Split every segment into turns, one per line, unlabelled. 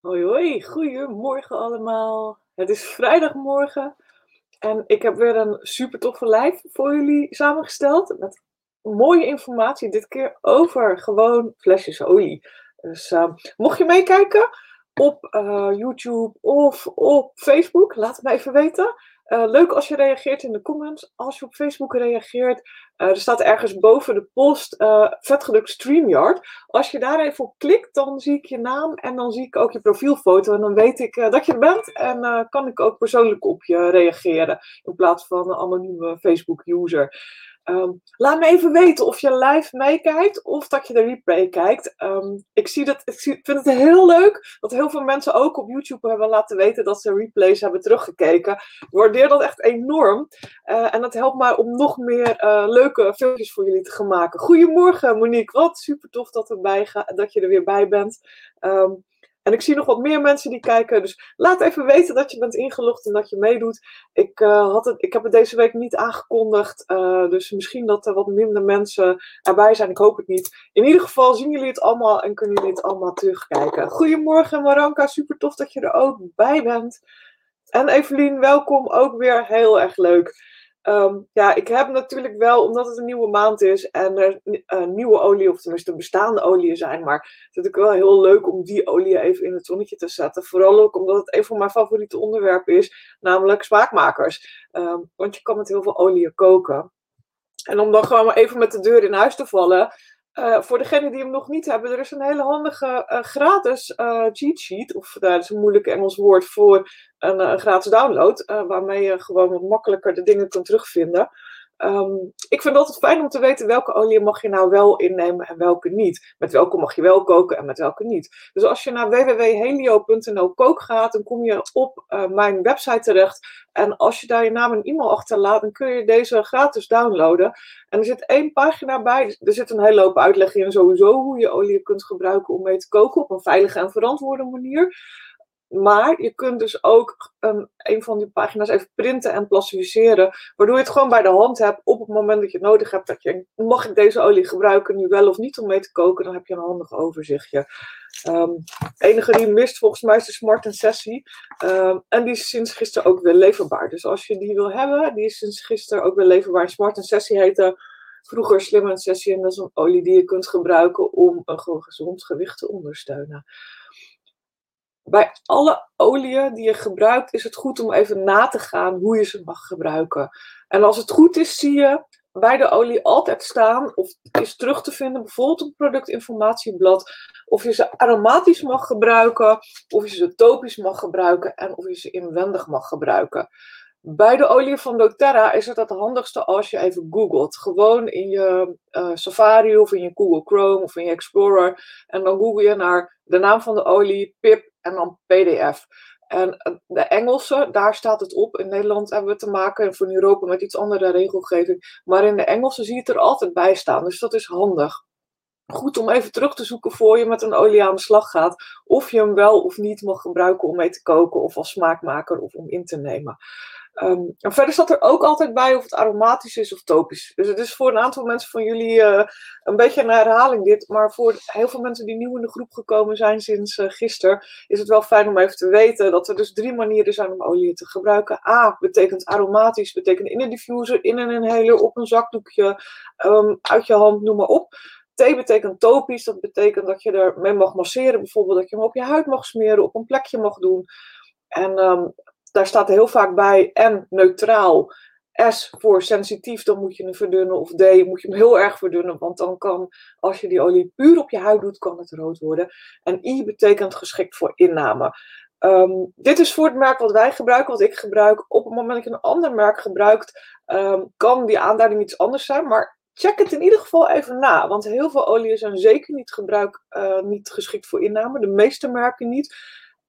Hoi hoi, goedemorgen allemaal. Het is vrijdagmorgen en ik heb weer een super toffe live voor jullie samengesteld met mooie informatie, dit keer over gewoon flesjes olie. Dus uh, mocht je meekijken op uh, YouTube of op Facebook, laat het me even weten. Uh, leuk als je reageert in de comments. Als je op Facebook reageert, uh, er staat ergens boven de post uh, vetgedrukt StreamYard. Als je daar even op klikt, dan zie ik je naam en dan zie ik ook je profielfoto. En dan weet ik dat je er bent en kan ik ook persoonlijk op je reageren. In plaats van een anonieme Facebook-user. Um, laat me even weten of je live meekijkt of dat je de replay kijkt. Um, ik, zie dat, ik vind het heel leuk dat heel veel mensen ook op YouTube hebben laten weten dat ze replays hebben teruggekeken. Ik waardeer dat echt enorm. Uh, en dat helpt mij om nog meer uh, leuke filmpjes voor jullie te gaan maken. Goedemorgen Monique, wat super tof dat, erbij ga, dat je er weer bij bent. Um, en ik zie nog wat meer mensen die kijken. Dus laat even weten dat je bent ingelogd en dat je meedoet. Ik, uh, had het, ik heb het deze week niet aangekondigd. Uh, dus misschien dat er wat minder mensen erbij zijn. Ik hoop het niet. In ieder geval zien jullie het allemaal en kunnen jullie het allemaal terugkijken. Goedemorgen Maranka. Super tof dat je er ook bij bent. En Evelien, welkom. Ook weer heel erg leuk. Um, ja, ik heb natuurlijk wel, omdat het een nieuwe maand is en er uh, nieuwe olie, of tenminste bestaande oliën zijn, maar het is natuurlijk wel heel leuk om die olie even in het zonnetje te zetten. Vooral ook omdat het een van mijn favoriete onderwerpen is, namelijk smaakmakers. Um, want je kan met heel veel olie koken. En om dan gewoon even met de deur in huis te vallen, uh, voor degenen die hem nog niet hebben, er is een hele handige uh, gratis uh, cheat sheet, of dat is een moeilijk Engels woord voor een, een gratis download, waarmee je gewoon wat makkelijker de dingen kunt terugvinden. Um, ik vind het altijd fijn om te weten welke olie mag je nou wel innemen en welke niet. Met welke mag je wel koken en met welke niet. Dus als je naar www.helio.nl kook gaat, dan kom je op uh, mijn website terecht. En als je daar je naam en e-mail achterlaat, dan kun je deze gratis downloaden. En er zit één pagina bij. Er zit een hele hoop uitleg in sowieso hoe je olie kunt gebruiken om mee te koken op een veilige en verantwoorde manier. Maar je kunt dus ook um, een van die pagina's even printen en plastificeren. Waardoor je het gewoon bij de hand hebt op het moment dat je het nodig hebt. Dat je, mag ik deze olie gebruiken nu wel of niet om mee te koken? Dan heb je een handig overzichtje. Um, enige die mist volgens mij is de Smart Sessie. Um, en die is sinds gisteren ook weer leverbaar. Dus als je die wil hebben, die is sinds gisteren ook weer leverbaar. Smart Sessie heette vroeger Slim Sessie. En dat is een olie die je kunt gebruiken om een gezond gewicht te ondersteunen bij alle oliën die je gebruikt, is het goed om even na te gaan hoe je ze mag gebruiken. En als het goed is, zie je bij de olie altijd staan, of is terug te vinden, bijvoorbeeld op productinformatieblad, of je ze aromatisch mag gebruiken, of je ze topisch mag gebruiken en of je ze inwendig mag gebruiken. Bij de olie van doTERRA is het het handigste als je even googelt. Gewoon in je uh, Safari of in je Google Chrome of in je Explorer. En dan google je naar de naam van de olie, PIP en dan PDF. En eh, de Engelse, daar staat het op. In Nederland hebben we te maken voor Europa met iets andere regelgeving. Maar in de Engelse zie je het er altijd bij staan. Dus dat is handig. Goed om even terug te zoeken voor je met een olie aan de slag gaat. Of je hem wel of niet mag gebruiken om mee te koken of als smaakmaker of om in te nemen. Um, en verder staat er ook altijd bij of het aromatisch is of topisch. Dus het is voor een aantal mensen van jullie uh, een beetje een herhaling dit. Maar voor heel veel mensen die nieuw in de groep gekomen zijn sinds uh, gisteren, is het wel fijn om even te weten dat er dus drie manieren zijn om olie te gebruiken. A betekent aromatisch, betekent in een diffuser, in een inhaler, op een zakdoekje, um, uit je hand, noem maar op. T betekent topisch, dat betekent dat je er mee mag masseren, bijvoorbeeld dat je hem op je huid mag smeren, op een plekje mag doen. En um, daar staat heel vaak bij en neutraal. S voor sensitief, dan moet je hem verdunnen. Of D moet je hem heel erg verdunnen, want dan kan, als je die olie puur op je huid doet, kan het rood worden. En I betekent geschikt voor inname. Um, dit is voor het merk wat wij gebruiken, wat ik gebruik. Op het moment dat je een ander merk gebruikt, um, kan die aanduiding iets anders zijn. Maar check het in ieder geval even na. Want heel veel oliën zijn zeker niet, gebruik, uh, niet geschikt voor inname. De meeste merken niet.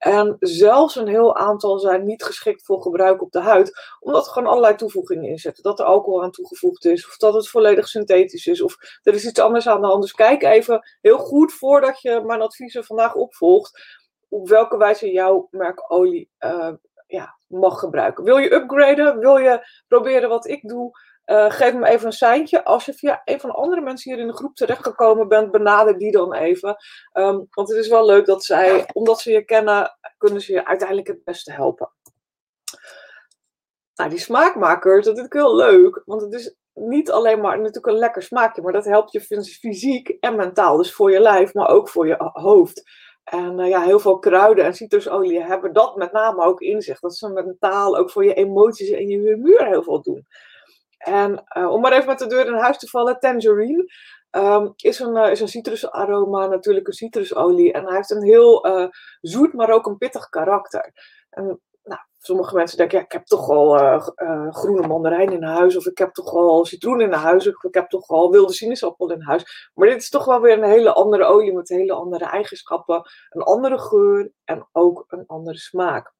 En zelfs een heel aantal zijn niet geschikt voor gebruik op de huid, omdat er gewoon allerlei toevoegingen in zitten. Dat er alcohol aan toegevoegd is, of dat het volledig synthetisch is, of er is iets anders aan de hand. Dus kijk even heel goed voordat je mijn adviezen vandaag opvolgt, op welke wijze jouw merk olie uh, ja, mag gebruiken. Wil je upgraden? Wil je proberen wat ik doe? Uh, geef me even een seintje. Als je via een van de andere mensen hier in de groep terechtgekomen bent, benader die dan even. Um, want het is wel leuk dat zij, omdat ze je kennen, kunnen ze je uiteindelijk het beste helpen. Nou, die smaakmakers, dat is heel leuk. Want het is niet alleen maar natuurlijk een lekker smaakje, maar dat helpt je fysiek en mentaal. Dus voor je lijf, maar ook voor je hoofd. En uh, ja, heel veel kruiden en citrusolie hebben dat met name ook in zich. Dat ze mentaal ook voor je emoties en je humeur heel veel doen. En uh, om maar even met de deur in huis te vallen, tangerine um, is, een, uh, is een citrusaroma, natuurlijk een citrusolie. En hij heeft een heel zoet, maar ook een pittig karakter. En nou, sommige mensen denken, ja, ik heb toch al groene mandarijn in huis. Of ik heb toch al citroen in huis. Of ik heb toch al wilde sinaasappel in huis. Maar dit is toch wel weer een hele andere olie met hele andere eigenschappen. Een andere geur en ook een andere smaak.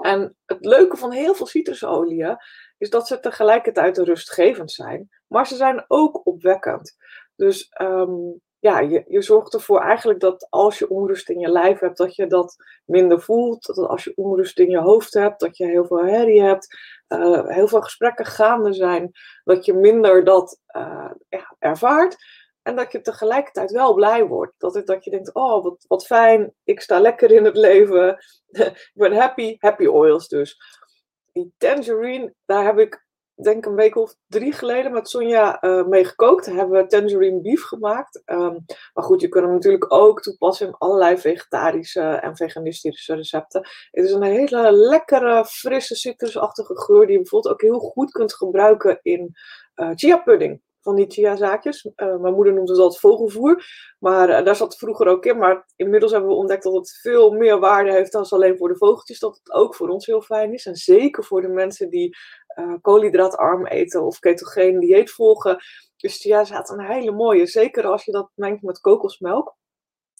En het leuke van heel veel citrusolieën is dat ze tegelijkertijd rustgevend zijn, maar ze zijn ook opwekkend. Dus um, ja, je, je zorgt ervoor eigenlijk dat als je onrust in je lijf hebt, dat je dat minder voelt. Dat als je onrust in je hoofd hebt, dat je heel veel herrie hebt, uh, heel veel gesprekken gaande zijn, dat je minder dat ja, ervaart. En dat je tegelijkertijd wel blij wordt. Dat, het, dat je denkt, oh wat, wat fijn, ik sta lekker in het leven. ik ben happy, happy oils dus. Die tangerine, daar heb ik denk een week of drie geleden met Sonja uh, mee gekookt. Daar hebben we tangerine beef gemaakt. Um, maar goed, je kunt hem natuurlijk ook toepassen in allerlei vegetarische en veganistische recepten. Het is een hele lekkere, frisse, citrusachtige geur die je bijvoorbeeld ook heel goed kunt gebruiken in uh, chia pudding van die chiazaadjes. Uh, mijn moeder noemt het altijd vogelvoer. Maar uh, daar zat vroeger ook in. Maar inmiddels hebben we ontdekt dat het veel meer waarde heeft dan alleen voor de vogeltjes. Dat het ook voor ons heel fijn is. En zeker voor de mensen die uh, koolhydraatarm eten of ketogeen dieet volgen. Dus chiazaad een hele mooie. Zeker als je dat mengt met kokosmelk.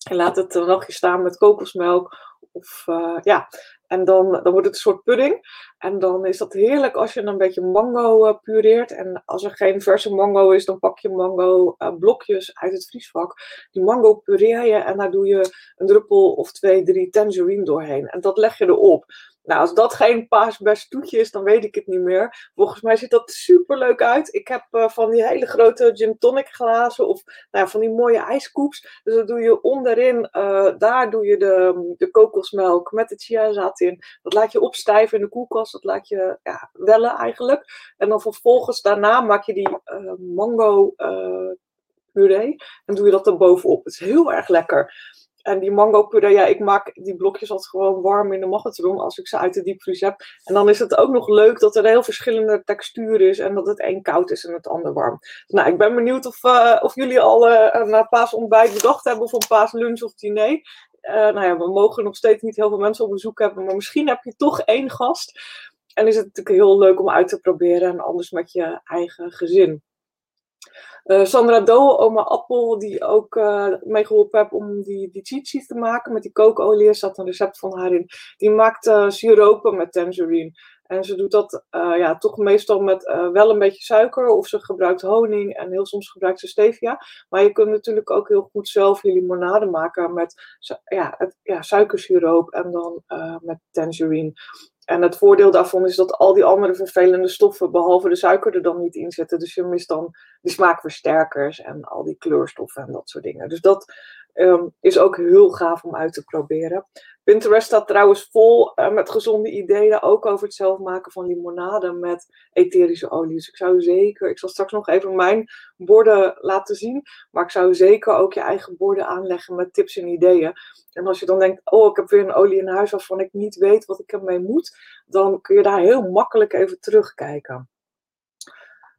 En laat het een nachtje staan met kokosmelk. Of ja, en dan, dan wordt het een soort pudding. En dan is dat heerlijk als je een beetje mango uh, pureert. En als er geen verse mango is, dan pak je mango uh, blokjes uit het vriesvak. Die mango pureer je en daar doe je een druppel of twee, drie tangerine doorheen. En dat leg je erop. Nou, als dat geen paasbest toetje is, dan weet ik het niet meer. Volgens mij ziet dat super leuk uit. Ik heb uh, van die hele grote gin tonic glazen of nou van die mooie ijskoops. Dus dat doe je onderin, uh, daar doe je de, de kokosmelk met de chiazaad in. Dat laat je opstijven in de koelkast, dat laat je ja, wellen eigenlijk. En dan vervolgens daarna maak je die uh, mango puree en doe je dat er bovenop. Het is heel erg lekker. En die mango puree, ja, ik maak die blokjes altijd gewoon warm in de magnetron als ik ze uit de diepvries heb. En dan is het ook nog leuk dat er heel verschillende textuur is en dat het een koud is en het ander warm. Nou, ik ben benieuwd of, uh, of jullie al uh, een paasontbijt bedacht hebben of een paaslunch of diner. Uh, nou ja, we mogen nog steeds niet heel veel mensen op bezoek hebben, maar misschien heb je toch één gast. En is het natuurlijk heel leuk om uit te proberen en anders met je eigen gezin. Uh, Sandra Doe, oma Appel, die ook uh, meegeholpen heb om die, die cheat te maken met die kookolie. Er zat een recept van haar in. Die maakt uh, siropen met tangerine. En ze doet dat ja, toch meestal met wel een beetje suiker. Of ze gebruikt honing en heel soms gebruikt ze stevia. Maar je kunt natuurlijk ook heel goed zelf je limonade maken met ja, het, ja, suikersiroop en dan met tangerine. En het voordeel daarvan is dat al die andere vervelende stoffen, behalve de suiker, er dan niet in zitten. Dus je mist dan die smaakversterkers en al die kleurstoffen en dat soort dingen. Dus dat um, is ook heel gaaf om uit te proberen. Pinterest staat trouwens vol uh, met gezonde ideeën, ook over het zelf maken van limonade met etherische olie. Dus ik zou zeker, ik zal straks nog even mijn borden laten zien, maar ik zou zeker ook je eigen borden aanleggen met tips en ideeën. En als je dan denkt, oh, ik heb weer een olie in huis waarvan ik niet weet wat ik ermee moet, dan kun je daar heel makkelijk even terugkijken.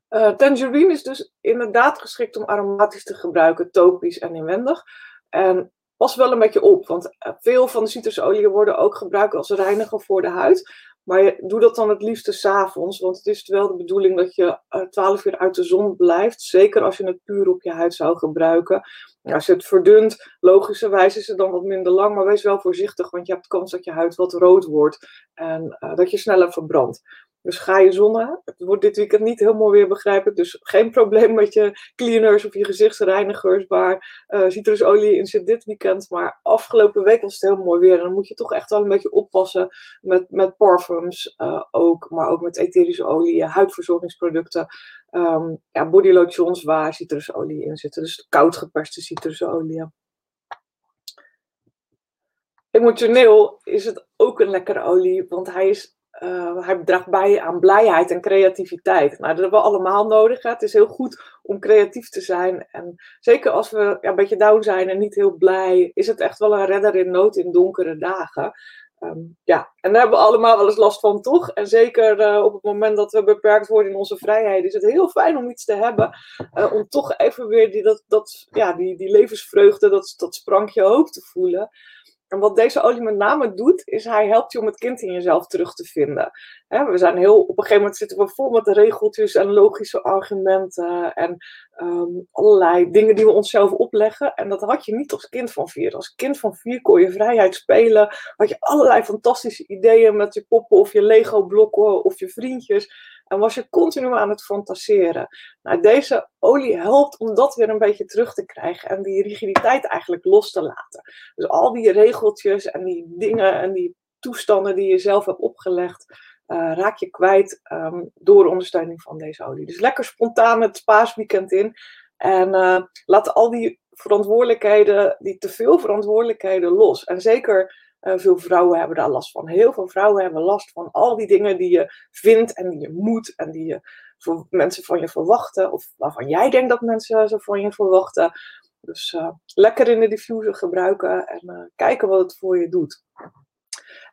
Uh, tangerine is dus inderdaad geschikt om aromatisch te gebruiken, topisch en inwendig. En pas wel een beetje op, want eh, veel van de citrusolieën worden ook gebruikt als reiniger voor de huid. Maar doe dat dan het liefst s'avonds, want het is wel de bedoeling dat je 12 uur uit de zon blijft. Zeker als je het puur op je huid zou gebruiken. Als je het verdunt, logischerwijs is het dan wat minder lang, maar wees wel voorzichtig, want je hebt kans dat je huid wat rood wordt en uh, dat je sneller verbrandt. Dus ga je zonnen. Het wordt dit weekend niet mooi weer, begrijp ik. Dus geen probleem met je cleaners of je gezichtsreinigers waar uh, citrusolie in zit dit weekend. Maar afgelopen week was het heel mooi weer. En dan moet je toch echt wel een beetje oppassen met, met parfums uh, ook. Maar ook met etherische olie, huidverzorgingsproducten. Um, ja, bodylotions waar citrusolie in zit. Dus koud geperste citrusolie. Emotioneel is het ook een lekkere olie, want hij is uh, hij draagt bij aan blijheid en creativiteit. Nou, dat hebben we allemaal nodig. Hè. Het is heel goed om creatief te zijn. En zeker als we ja, een beetje down zijn en niet heel blij, is het echt wel een redder in nood in donkere dagen. Um, ja, en daar hebben we allemaal wel eens last van, toch? En zeker uh, op het moment dat we beperkt worden in onze vrijheid, is het heel fijn om iets te hebben. Uh, om toch even weer die, dat, dat, ja, die, die levensvreugde, dat, dat sprankje hoop te voelen. En wat deze olie met name doet, is hij helpt je om het kind in jezelf terug te vinden. we zijn heel, op een gegeven moment zitten we vol met regeltjes en logische argumenten en ehm, allerlei dingen die we onszelf opleggen. En dat had je niet als kind van vier. Als kind van vier kon je vrijheid spelen, had je allerlei fantastische ideeën met je poppen of je Lego-blokken of je vriendjes. En was je continu aan het fantaseren. Nou, deze olie helpt om dat weer een beetje terug te krijgen en die rigiditeit eigenlijk los te laten. Dus al die regeltjes en die dingen en die toestanden die je zelf hebt opgelegd, uh, raak je kwijt um, door ondersteuning van deze olie. Dus lekker spontaan het paasweekend in. En uh, laat al die verantwoordelijkheden, die te veel verantwoordelijkheden los. En zeker uh, veel vrouwen hebben daar last van. Heel veel vrouwen hebben last van al die dingen die je vindt en die je moet en die je voor mensen van je verwachten. Of waarvan jij denkt dat mensen ze van je verwachten. Dus uh, lekker in de diffuser gebruiken en uh, kijken wat het voor je doet.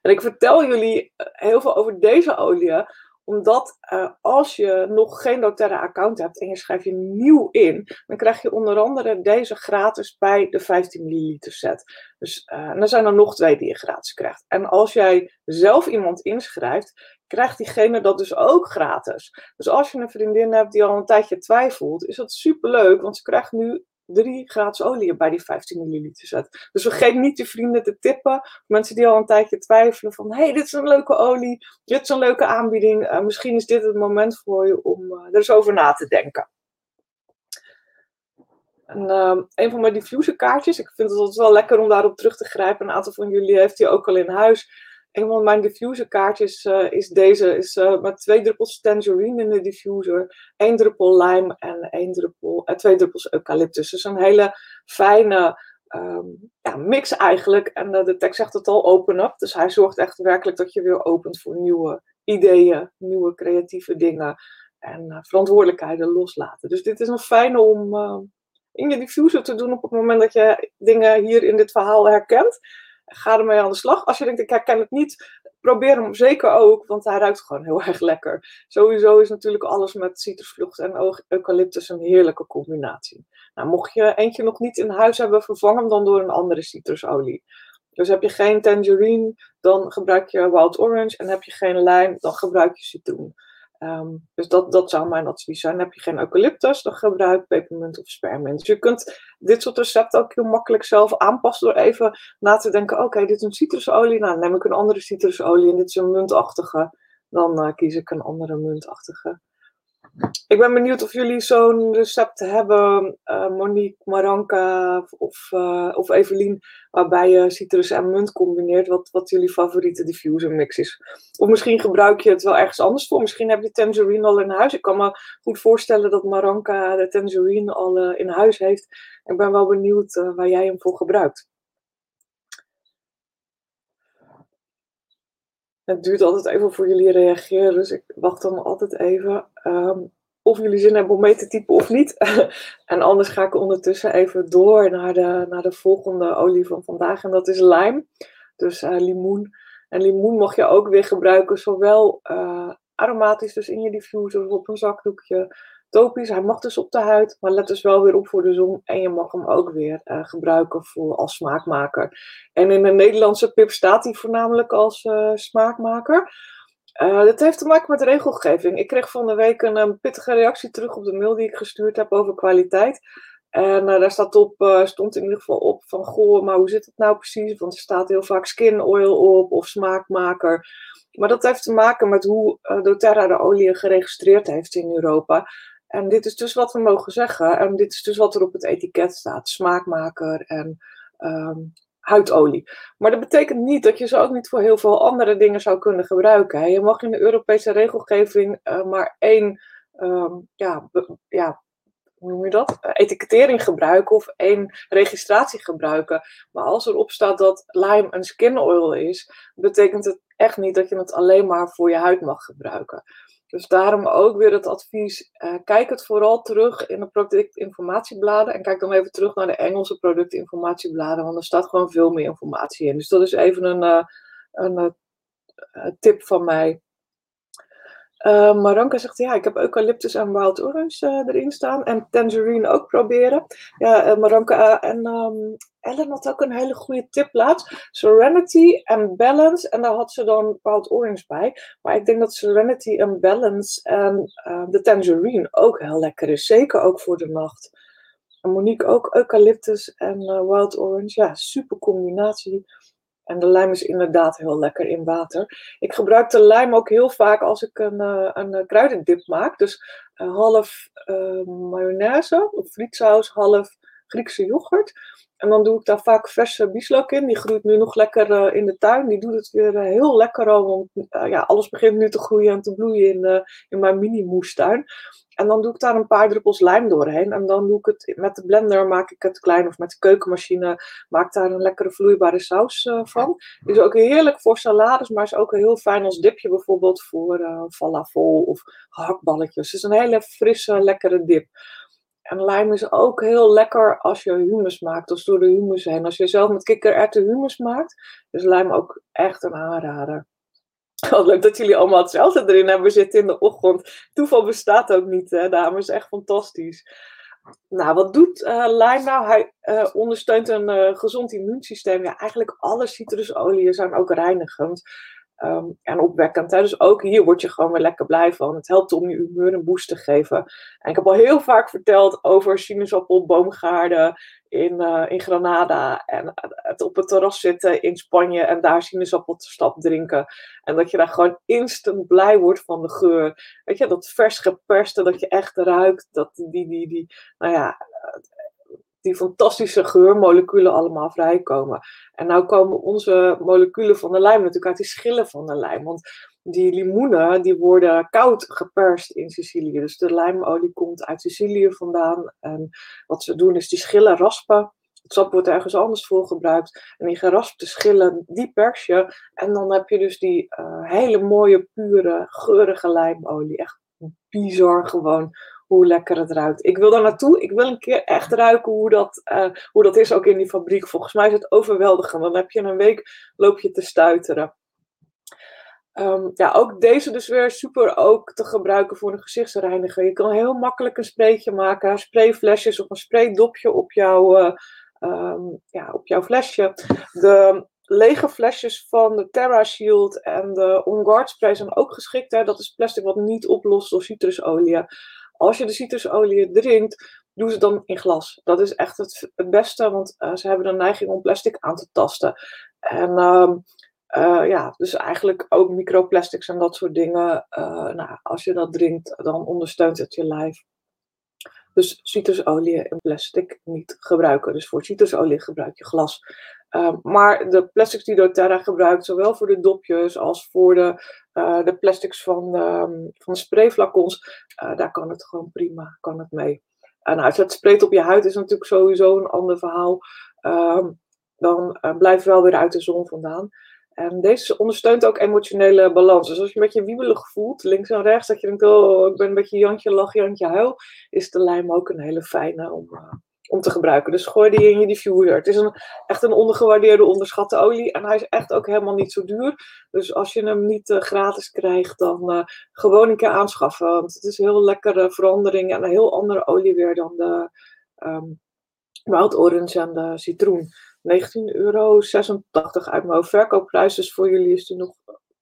En ik vertel jullie heel veel over deze olie, omdat uh, als je nog geen doTERRA account hebt en je schrijft je nieuw in, dan krijg je onder andere deze gratis bij de 15 milliliter set. Dus uh, en er zijn er nog twee die je gratis krijgt. En als jij zelf iemand inschrijft, krijgt diegene dat dus ook gratis. Dus als je een vriendin hebt die al een tijdje twijfelt, is dat superleuk, want ze krijgt nu drie gratis olie bij die 15 milliliter zet. Dus vergeet niet je vrienden te tippen. Mensen die al een tijdje twijfelen van... hey, dit is een leuke olie. Dit is een leuke aanbieding. Uh, misschien is dit het moment voor je om uh, er eens over na te denken. En, uh, een van mijn diffuser kaartjes. Ik vind het altijd wel lekker om daarop terug te grijpen. Een aantal van jullie heeft die ook al in huis. Een van mijn diffuser kaartjes uh, is deze. Is uh, met twee druppels tangerine in de diffuser. één druppel lime en één druppel, uh, twee druppels eucalyptus. Dus een hele fijne um, ja, mix eigenlijk. En de tekst zegt het al, open up. Dus hij zorgt echt werkelijk dat je weer opent voor nieuwe ideeën. Nieuwe creatieve dingen. En verantwoordelijkheden loslaten. Dus dit is een fijne om in je diffuser te doen op het moment dat je dingen hier in dit verhaal herkent ga ermee aan de slag. Als je denkt, ik herken het niet, probeer hem zeker ook, want hij ruikt gewoon heel erg lekker. Sowieso is natuurlijk alles met citrusvlucht en eucalyptus een heerlijke combinatie. Nou, mocht je eentje nog niet in huis hebben, vervang hem dan door een andere citrusolie. Dus heb je geen tangerine, dan gebruik je wild orange. En heb je geen lime, dan gebruik je citroen. Um, dus dat, dat zou mijn advies zijn. Heb je geen eucalyptus, dan gebruik pepermunt of spermint. Dus je kunt dit soort recepten ook heel makkelijk zelf aanpassen door even na te denken: oké, dit is een citrusolie, nou neem ik een andere citrusolie en dit is een muntachtige. Dan uh, kies ik een andere muntachtige. Ik ben benieuwd of jullie zo'n recept hebben, uh, Monique, Maranka of, uh, of Evelien, waarbij je citrus en munt combineert, wat, wat jullie favoriete diffuser mix is. Of misschien gebruik je het wel ergens anders voor. Misschien heb je tangerine al in huis. Ik kan me goed voorstellen dat Maranka de tangerine al uh, in huis heeft. Ik ben wel benieuwd waar jij hem voor gebruikt. Het duurt altijd even voor jullie reageren, dus ik wacht dan altijd even. Um, of jullie zin hebben om mee te typen of niet. en anders ga ik ondertussen even door naar de, naar de volgende olie van vandaag. En dat is lime. Dus uh, limoen. En limoen mag je ook weer gebruiken, zowel uh, aromatisch, dus in je diffuser of op een zakdoekje topisch. Hij mag dus op de huid, maar let dus wel weer op voor de zon. En je mag hem ook weer uh, gebruiken voor, als smaakmaker. En in de Nederlandse pip staat hij voornamelijk als uh, smaakmaker. Uh, dat heeft te maken met regelgeving. Ik kreeg van de week een, een, pittige reactie terug op de mail die ik gestuurd heb over kwaliteit. En daar staat op, stond in ieder geval op van, goh, maar hoe zit het nou precies? Want er staat heel vaak skin oil op of smaakmaker. Maar dat heeft te maken met hoe doTERRA de olie geregistreerd heeft in Europa. En dit is dus wat we mogen zeggen. En dit is dus wat er op het etiket staat. Smaakmaker en ehm, huidolie. Maar dat betekent niet dat je ze ook niet voor heel veel andere dingen zou kunnen gebruiken. Je mag in de Europese regelgeving uh, maar één, um, ja, ja, hoe noem je dat? Uh, etikettering gebruiken of één registratie gebruiken. Maar als erop staat dat lime een skin oil is, betekent het echt niet dat je het alleen maar voor je huid mag gebruiken. Dus daarom ook weer het advies, uh, kijk het vooral terug in de productinformatiebladen en kijk dan even terug naar de Engelse productinformatiebladen, want er staat gewoon veel meer informatie in. Dus dat is even een, uh, een uh, tip van mij. Uh, Maranka zegt, ja, ik heb eucalyptus en wild orange uh, erin staan. En tangerine ook proberen. Ja, uh, Maranka en um, Ellen had ook een hele goede tip laatst. Serenity en Balance. En daar had ze dan wild orange bij. Maar ik denk dat Serenity en Balance en de tangerine ook heel lekker is. Zeker ook voor de nacht. En Monique ook eucalyptus en wild orange. Ja, super combinatie. En de lijm is inderdaad heel lekker in water. Ik gebruik de lijm ook heel vaak als ik een, uh, een kruidendip maak. Dus uh, half mayonaise of frietsaus, half Griekse yoghurt. En dan doe ik daar vaak verse bieslook in. Die groeit nu nog lekker in de tuin. Die doet het weer heel lekker Want ja, alles begint nu te groeien en te bloeien in, in mijn mini moestuin. En dan doe ik daar een paar druppels lijm doorheen. En dan doe ik het met de blender, maak ik het klein of met de keukenmachine, maak daar een lekkere vloeibare saus uh, van. Is ook heerlijk voor salades, maar is ook heel fijn als dipje bijvoorbeeld voor uh, falafel of hakballetjes. Het is een hele frisse, lekkere dip. En lijm is ook heel lekker als je hummus maakt, als door de hummus heen. Als je zelf met kikkererwten hummus maakt, is lijm ook echt een aanrader. Wat leuk dat jullie allemaal hetzelfde erin hebben zitten in de ochtend. Toeval bestaat ook niet, hè, dames. Echt fantastisch. Nou, wat doet uh, nou? Hij uh, ondersteunt een uh, gezond immuunsysteem. Ja, eigenlijk alle citrusolieën zijn ook reinigend um, en opwekkend. Hè? Dus ook hier word je gewoon weer lekker blij van. Het helpt om je humeur een boost te geven. En ik heb al heel vaak verteld over sinaasappelboomgaarden in, uh, in Granada. En het op het terras zitten in Spanje en daar sinaasappelstap drinken. En dat je daar gewoon instant blij wordt van de geur. Weet je, dat vers geperste, dat je echt ruikt. Dat die, die, die, nou ja, die fantastische geurmoleculen allemaal vrijkomen. En nou komen onze moleculen van de lijm natuurlijk uit die schillen van de lijm. Want die limoenen die worden koud geperst in Sicilië. Dus de lijmolie komt uit Sicilië vandaan. En wat ze doen is die schillen raspen. Het sap wordt ergens anders voor gebruikt. En die geraspte schillen, die pers je. En dan heb je dus die uh, hele mooie, pure, geurige lijmolie. Echt bizar gewoon hoe lekker het ruikt. Ik wil daar naartoe. Ik wil een keer echt ruiken hoe dat, uh, hoe dat is ook in die fabriek. Volgens mij is het overweldigend. Dan heb je een week, loop je te stuiteren. Um, ja, ook deze dus weer super ook te gebruiken voor een gezichtsreiniger. Je kan heel makkelijk een spraytje maken, sprayflesjes of een spraydopje op, jouw, uh, um, ja, op jouw flesje. De lege flesjes van de Terra Shield en de On Guard spray zijn ook geschikt. Dat is plastic wat niet oplost door citrusolie als je de citrusolie drinkt, doe ze dan in glas. Dat is echt het, beste, want uh, ze hebben de neiging om plastic aan te tasten. En uh, uh, ja, dus eigenlijk ook microplastics en dat soort dingen. Uh, nou, als je dat drinkt, dan ondersteunt het je lijf. Dus citrusolie en plastic niet gebruiken. Dus voor citrusolie gebruik je glas. Uh, maar de plastics die doTERRA gebruikt, zowel voor de dopjes als voor de, uh, de plastics van, um, van sprayflacons, uh, daar kan het gewoon prima kan het mee. En nou, als je het spreekt op je huid is natuurlijk sowieso een ander verhaal. Um, dan blijf je wel weer uit de zon vandaan. En deze ondersteunt ook emotionele balans. Dus als je een beetje wiebelig voelt, links en rechts, dat je denkt, oh, ik ben een beetje Jantje lach, Jantje huil, is de lijm ook een hele fijne om, om te gebruiken. Dus gooi die in je diffuser. Het is een, echt een ondergewaardeerde, onderschatte olie. En hij is echt ook helemaal niet zo duur. Dus als je hem niet uh, gratis krijgt, dan uh, gewoon een keer aanschaffen. Want het is een heel lekkere verandering en een heel andere olie weer dan de um, en de citroen. 19,86 euro uit mijn Verkoopprijs, dus voor jullie is het nog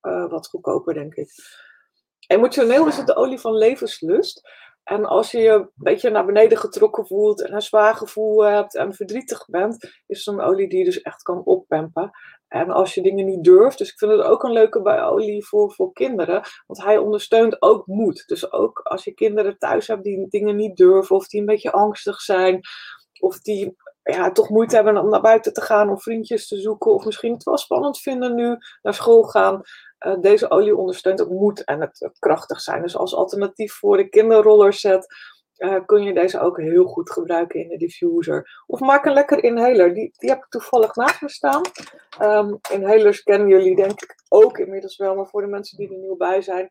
uh, wat goedkoper, denk ik. Emotioneel is het de olie van levenslust. En als je je een beetje naar beneden getrokken voelt en een zwaar gevoel hebt en verdrietig bent, is het een olie die je dus echt kan oppempen. En als je dingen niet durft, dus ik vind het ook een leuke olie voor, voor kinderen, want hij ondersteunt ook moed. Dus ook als je kinderen thuis hebt die dingen niet durven of die een beetje angstig zijn, of die ja, toch moeite hebben om naar buiten te gaan of vriendjes te zoeken, of misschien het wel spannend vinden nu naar school gaan. Uh, deze olie ondersteunt ook moed en het, krachtig zijn. Dus als alternatief voor de kinderroller set uh, kun je deze ook heel goed gebruiken in de diffuser. Of maak een lekker inhaler. Die, die heb ik toevallig naast me staan. Um, inhalers kennen jullie denk ik ook inmiddels wel, maar voor de mensen die er nieuw bij zijn.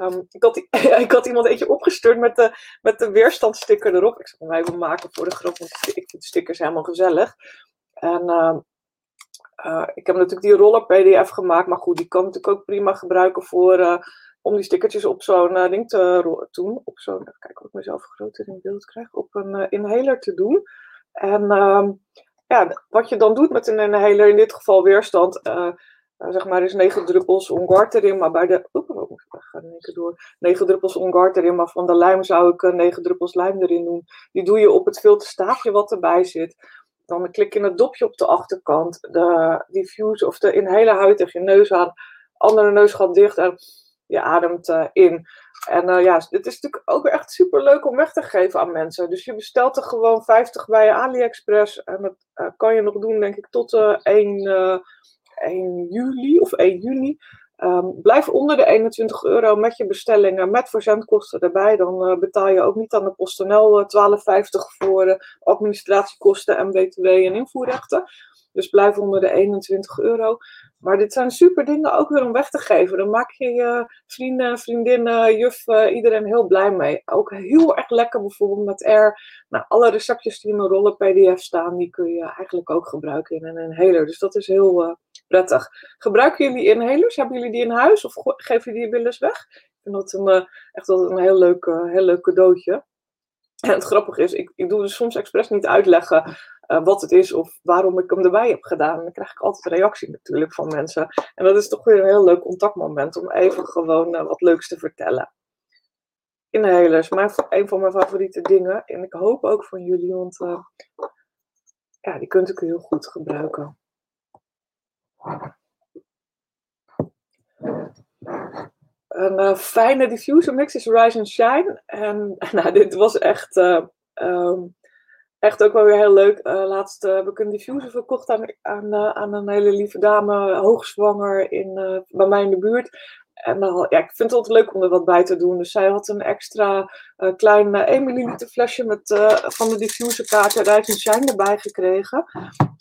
Um, ik, had, ik had iemand eentje opgestuurd met de, met de weerstandsticker erop. Ik zal hem even maken voor de grap, want ik vind stickers helemaal gezellig. En uh, uh, ik heb natuurlijk die roller PDF gemaakt, maar goed, die kan natuurlijk ook prima gebruiken voor, uh, om die stickertjes op zo'n uh, ding te doen. Op zo'n, kijk of ik mezelf groter in beeld krijg, op een inhaler te doen. En ehm, ja, wat je dan doet met een inhaler, in dit geval weerstand, zeg maar, is 9 druppels onguard erin, maar bij de, oh, ik ga keer door, 9 druppels onguard erin, maar van de lijm zou ik 9 druppels lijm erin doen. Die doe je op het filterstaafje wat erbij zit. Dan klik je het dopje op de achterkant, de diffuse of de inhaler huid tegen je neus aan, andere neus gaat dicht en je ademt uh, in. En uh, ja, dit is natuurlijk ook echt super leuk om weg te geven aan mensen. Dus je bestelt er gewoon 50 bij AliExpress. En dat uh, kan je nog doen, denk ik, tot 1, 1 juli of 1 juni. Um, blijf onder de 21 euro met je bestellingen, met verzendkosten erbij. Dan uh, betaal je ook niet aan de PostNL uh, 12,50 voor uh, administratiekosten en btw en invoerrechten. Dus blijf onder de 21 euro. Maar dit zijn super dingen ook weer om weg te geven. Dan maak je je vrienden, vriendinnen, juf, iedereen heel blij mee. Ook heel erg lekker bijvoorbeeld met R. Nou, alle receptjes die in een rollen PDF staan, die kun je eigenlijk ook gebruiken in een inhaler. Dus dat is heel prettig. Gebruiken jullie inhalers? Hebben jullie die in huis of geven jullie die wel eens weg? Ik vind dat een, uh, echt wel een heel leuk, heel leuk cadeautje. En het grappige is, ik, ik doe dus soms expres niet uitleggen uh, wat het is of waarom ik hem erbij heb gedaan. En dan krijg ik altijd reactie natuurlijk van mensen. En dat is toch weer een heel leuk contactmoment om even gewoon wat leuks te vertellen. Inhalers, mijn, een van mijn favoriete dingen. En ik hoop ook van jullie, want ja, die kunt ik heel goed gebruiken. Een uh, fijne diffuser mix is Rise and Shine. En nou, dit was echt, uh, um, echt ook wel weer heel leuk. Uh, laatst heb ik een diffuser verkocht aan, aan, aan een hele lieve dame, hoogzwanger, in, bij mij in de buurt. En ja, ik vind het altijd leuk om er wat bij te doen. Dus zij had een extra klein 1 milliliter flesje met, van de diffuser kaart Rise and Shine erbij gekregen.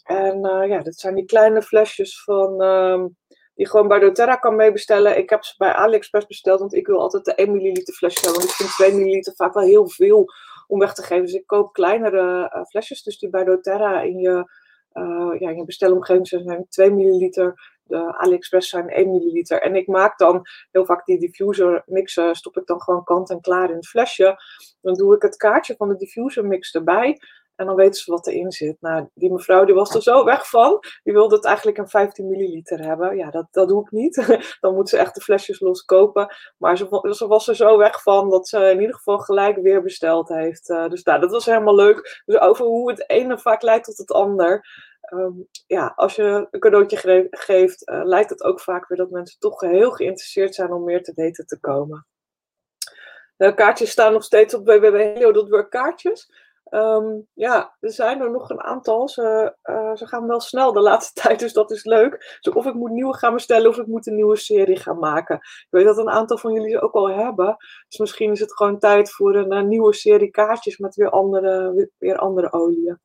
En uh, ja, dat zijn die kleine flesjes van, um, die gewoon bij doTERRA kan meebestellen. Ik heb ze bij AliExpress besteld, want ik wil altijd de 1 milliliter flesje hebben. Want ik vind 2 milliliter vaak wel heel veel om weg te geven. Dus ik koop kleinere uh, flesjes, dus die bij doTERRA in je, uh, ja, in je bestelomgeving zijn 2 milliliter. De AliExpress zijn 1 milliliter. En ik maak dan heel vaak die diffuser mixen, stop ik dan gewoon kant en klaar in het flesje. Dan doe ik het kaartje van de diffuser mix erbij. En dan weten ze wat erin zit. Nou, die mevrouw die was er zo weg van. Die wilde het eigenlijk een 15 milliliter hebben. Ja, dat, dat doe ik niet. dan moet ze echt de flesjes los kopen. Maar ze, was er zo weg van dat ze in ieder geval gelijk weer besteld heeft. Uh, dus nou, dat was helemaal leuk. Dus over hoe het ene vaak leidt tot het ander. Um, ja, als je een cadeautje geeft, uh, leidt het ook vaak weer dat mensen toch heel geïnteresseerd zijn om meer te weten te komen. De kaartjes staan nog steeds op www.helio.work kaartjes. Um, ja, er zijn er nog een aantal. Ze, uh, ze gaan wel snel de laatste tijd, dus dat is leuk. Dus of ik moet nieuwe gaan bestellen of ik moet een nieuwe serie gaan maken. Ik weet dat een aantal van jullie ze ook al hebben. Dus misschien is het gewoon tijd voor een, een nieuwe serie kaartjes met weer andere, weer andere oliën.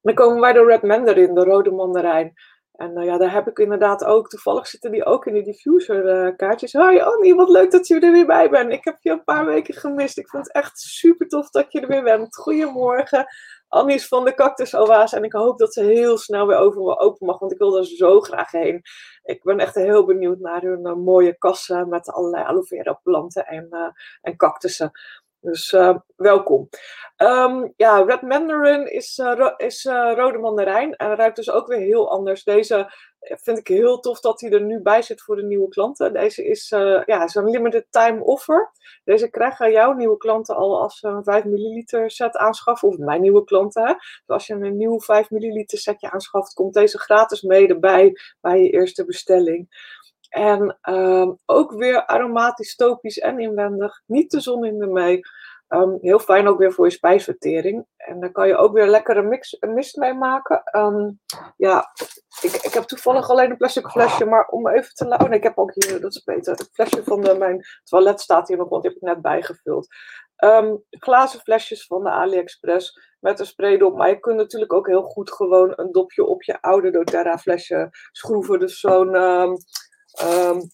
Dan komen wij de Red Mandarin, de rode mandarijn. En nou ja, daar heb ik inderdaad ook, toevallig zitten die ook in de diffuser uh, kaartjes. Hoi Annie, wat leuk dat je er weer bij bent. Ik heb je een paar weken gemist. Ik vind het echt super tof dat je er weer bent. Goedemorgen. Annie is van de Cactus Oase en ik hoop dat ze heel snel weer over, open mag, want ik wil er zo graag heen. Ik ben echt heel benieuwd naar hun uh, mooie kassen met allerlei aloe vera planten en, en cactussen. Dus uh, welkom. Um, ja, Red Mandarin is, uh, is uh, rode mandarijn en ruikt dus ook weer heel anders. Deze vind ik heel tof dat hij er nu bij zit voor de nieuwe klanten. Deze is, ja, is een limited time offer. Deze krijgen jouw nieuwe klanten al als ze een 5 milliliter set aanschaffen. Of mijn nieuwe klanten. Hè. Dus als je een nieuw 5 milliliter setje aanschaft, komt deze gratis mee erbij bij je eerste bestelling. En um, ook weer aromatisch, topisch en inwendig. Niet de zon in de mee. Um, heel fijn ook weer voor je spijsvertering. En daar kan je ook weer lekkere mix, mist mee maken. Um, ja, ik, ik heb toevallig alleen een plastic flesje, maar om even te laten. ik heb ook hier, dat is beter, het flesje van mijn toilet staat hier nog, want die heb ik net bijgevuld. Glazen flesjes van de AliExpress met een spraydop. Maar je kunt natuurlijk ook heel goed gewoon een dopje op je oude doTERRA flesje schroeven. Dus zo'n um,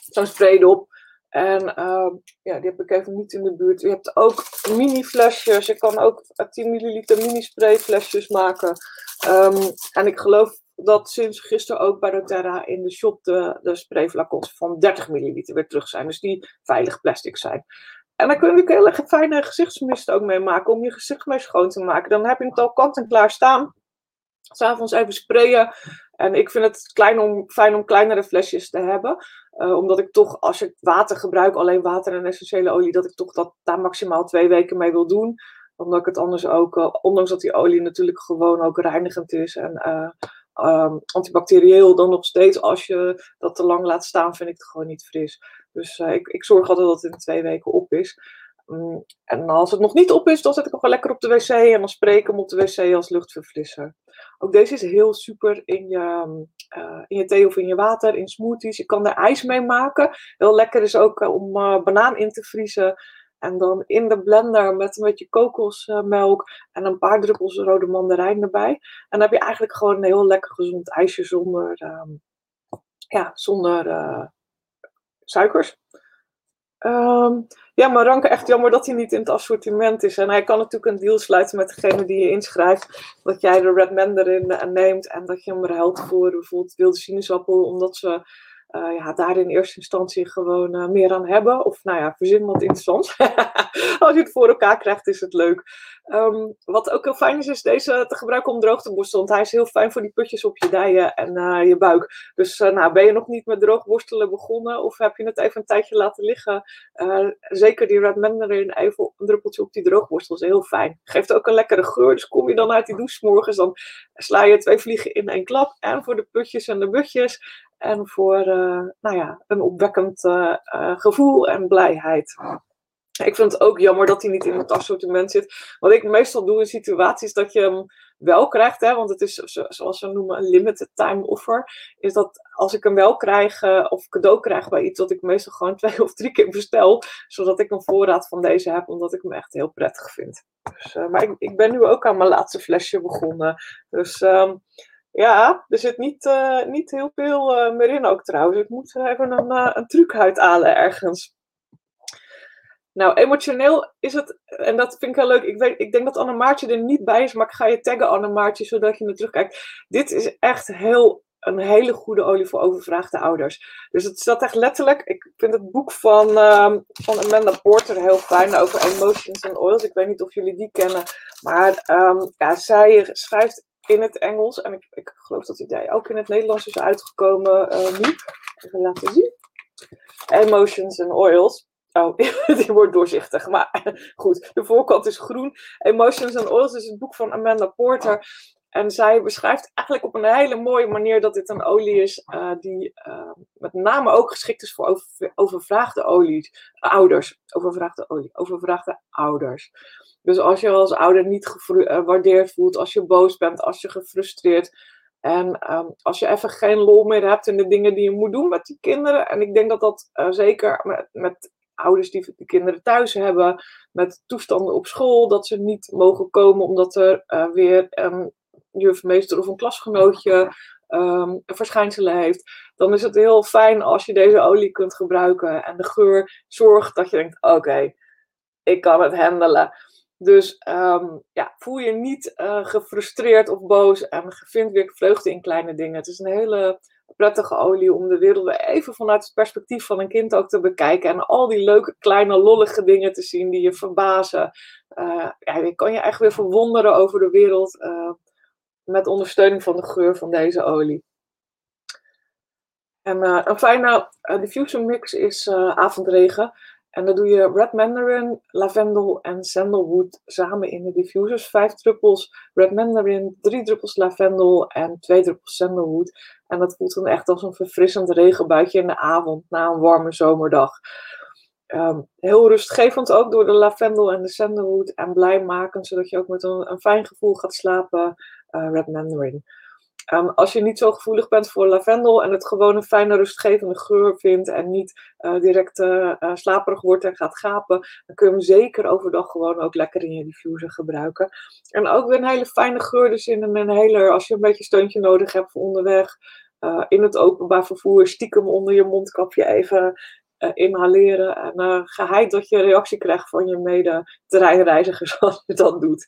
zo'n spraydop. En uh, ja, die heb ik even niet in de buurt. Je hebt ook mini flesjes. Je kan ook 10 milliliter mini sprayflesjes maken. Um, en ik geloof dat sinds gisteren ook bij doTERRA in de shop de, de sprayflacons van 30 milliliter weer terug zijn. Dus die veilig plastic zijn. En dan kun je natuurlijk hele fijne gezichtsmist ook mee maken om je gezicht mee schoon te maken. Dan heb je het al kant en klaar staan. S'avonds even sprayen. En ik vind het klein om, fijn om kleinere flesjes te hebben. Uh, omdat ik toch, als ik water gebruik, alleen water en essentiële olie, dat ik toch dat daar maximaal twee weken mee wil doen. Omdat ik het anders ook, uh, ondanks dat die olie natuurlijk gewoon ook reinigend is en uh, um, antibacterieel, dan nog steeds als je dat te lang laat staan, vind ik het gewoon niet fris. Dus ik, ik zorg altijd dat het in twee weken op is. Um, en als het nog niet op is, dan zet ik hem gewoon lekker op de wc en dan spreek ik hem op de wc als luchtverfrisser. Ook deze is heel super in je, uh, in je thee of in je water, in smoothies. Je kan er ijs mee maken. Heel lekker is ook uh, om uh, banaan in te vriezen. En dan in de blender met een beetje kokosmelk en een paar druppels rode mandarijn erbij. En dan heb je eigenlijk gewoon een heel lekker gezond ijsje zonder, um, ja, zonder suikers. Um, ja, maar Ranke, echt jammer dat hij niet in het assortiment is. En hij kan natuurlijk een deal sluiten met degene die je inschrijft. Dat jij de Red Mandarin neemt en dat je hem ruilt voor bijvoorbeeld wilde sinaasappel. Omdat ze uh, ja, daar in eerste instantie gewoon uh, meer aan hebben. Of nou ja, verzin wat interessants. Als je het voor elkaar krijgt, is het leuk. Um, wat ook heel fijn is, is deze te gebruiken om droog te borstelen. Want hij is heel fijn voor die putjes op je dijen en uh, je buik. Dus nou, ben je nog niet met droog borstelen begonnen? Of heb je het even een tijdje laten liggen? zeker die Red Mandarin, even een druppeltje op die droogborstel is heel fijn. Geeft ook een lekkere geur. Dus kom je dan uit die douche morgens, dan sla je twee vliegen in één klap. En voor de putjes en de butjes. En voor uh, nou ja, een opwekkend uh, uh, gevoel en blijheid. Ik vind het ook jammer dat hij niet in het assortiment zit. Wat ik meestal doe in situaties dat je hem wel krijgt, hè, want het is zoals we noemen een limited time offer, is dat als ik hem wel krijg of cadeau krijg bij iets, dat ik meestal gewoon twee of drie keer bestel, zodat ik een voorraad van deze heb, omdat ik hem echt heel prettig vind. Dus, maar ik, ik, ben nu ook aan mijn laatste flesje begonnen. Dus um, ja, er zit niet, uh, niet heel veel uh, meer in ook trouwens. Ik moet even een, uh, een truc uithalen ergens. Nou, emotioneel is het, en dat vind ik wel leuk. Ik, weet, ik denk dat Anne Maartje er niet bij is, maar ik ga je taggen, Anne Maartje, zodat je me terugkijkt. Dit is echt heel, een hele goede olie voor overvraagde ouders. Dus het staat echt letterlijk. Ik vind het boek van, uh, van Amanda Porter heel fijn over emotions and oils. Ik weet niet of jullie die kennen, maar um, ja, zij schrijft in het Engels. En ik, ik geloof dat die ook in het Nederlands is uitgekomen uh, nu. Zien. Emotions and Oils. Oh, die wordt doorzichtig. Maar goed, de voorkant is groen. Emotions and Oils is het boek van Amanda Porter. En zij beschrijft eigenlijk op een hele mooie manier dat dit een olie is uh, die uh, met name ook geschikt is voor over, overvraagde olies, ouders. Overvraagde olie, overvraagde ouders. Dus als je als ouder niet gewaardeerd voelt, als je boos bent, als je gefrustreerd. En um, als je even geen lol meer hebt in de dingen die je moet doen met die kinderen. En ik denk dat dat uh, zeker met, met, ouders die de kinderen thuis hebben, met toestanden op school, dat ze niet mogen komen omdat er uh, weer een jufmeester of een klasgenootje um, verschijnselen heeft. Dan is het heel fijn als je deze olie kunt gebruiken. En de geur zorgt dat je denkt: oké, ik kan het handelen. Dus um, ja, voel je niet uh, gefrustreerd of boos en vind weer vreugde in kleine dingen. Het is een hele prettige olie om de wereld weer even vanuit het perspectief van een kind ook te bekijken. En al die leuke, kleine, lollige dingen te zien die je verbazen. Uh, ja, je kan je echt weer verwonderen over de wereld uh, met ondersteuning van de geur van deze olie. En een fijne diffuser mix is avondregen. En dan doe je red mandarin, lavendel en sandalwood samen in de diffusers. Vijf druppels red mandarin, drie druppels lavendel en twee druppels sandalwood. En dat voelt dan echt als een verfrissend regenbuitje in de avond na een warme zomerdag. Um, heel rustgevend ook door de lavendel en de sandalwood en blijmakend, zodat je ook met een, een fijn gevoel gaat slapen. Uh, red mandarin. Um, als je niet zo gevoelig bent voor lavendel en het gewoon een fijne rustgevende geur vindt en niet uh, direct uh, slaperig wordt en gaat gapen, dan kun je hem zeker overdag gewoon ook lekker in je diffuser gebruiken. En ook weer een hele fijne geur dus in een hele, als je een beetje steuntje nodig hebt voor onderweg, in het openbaar vervoer, stiekem onder je mondkapje even inhaleren en geheid dat je reactie krijgt van je mede terreinreizigers als je dat doet.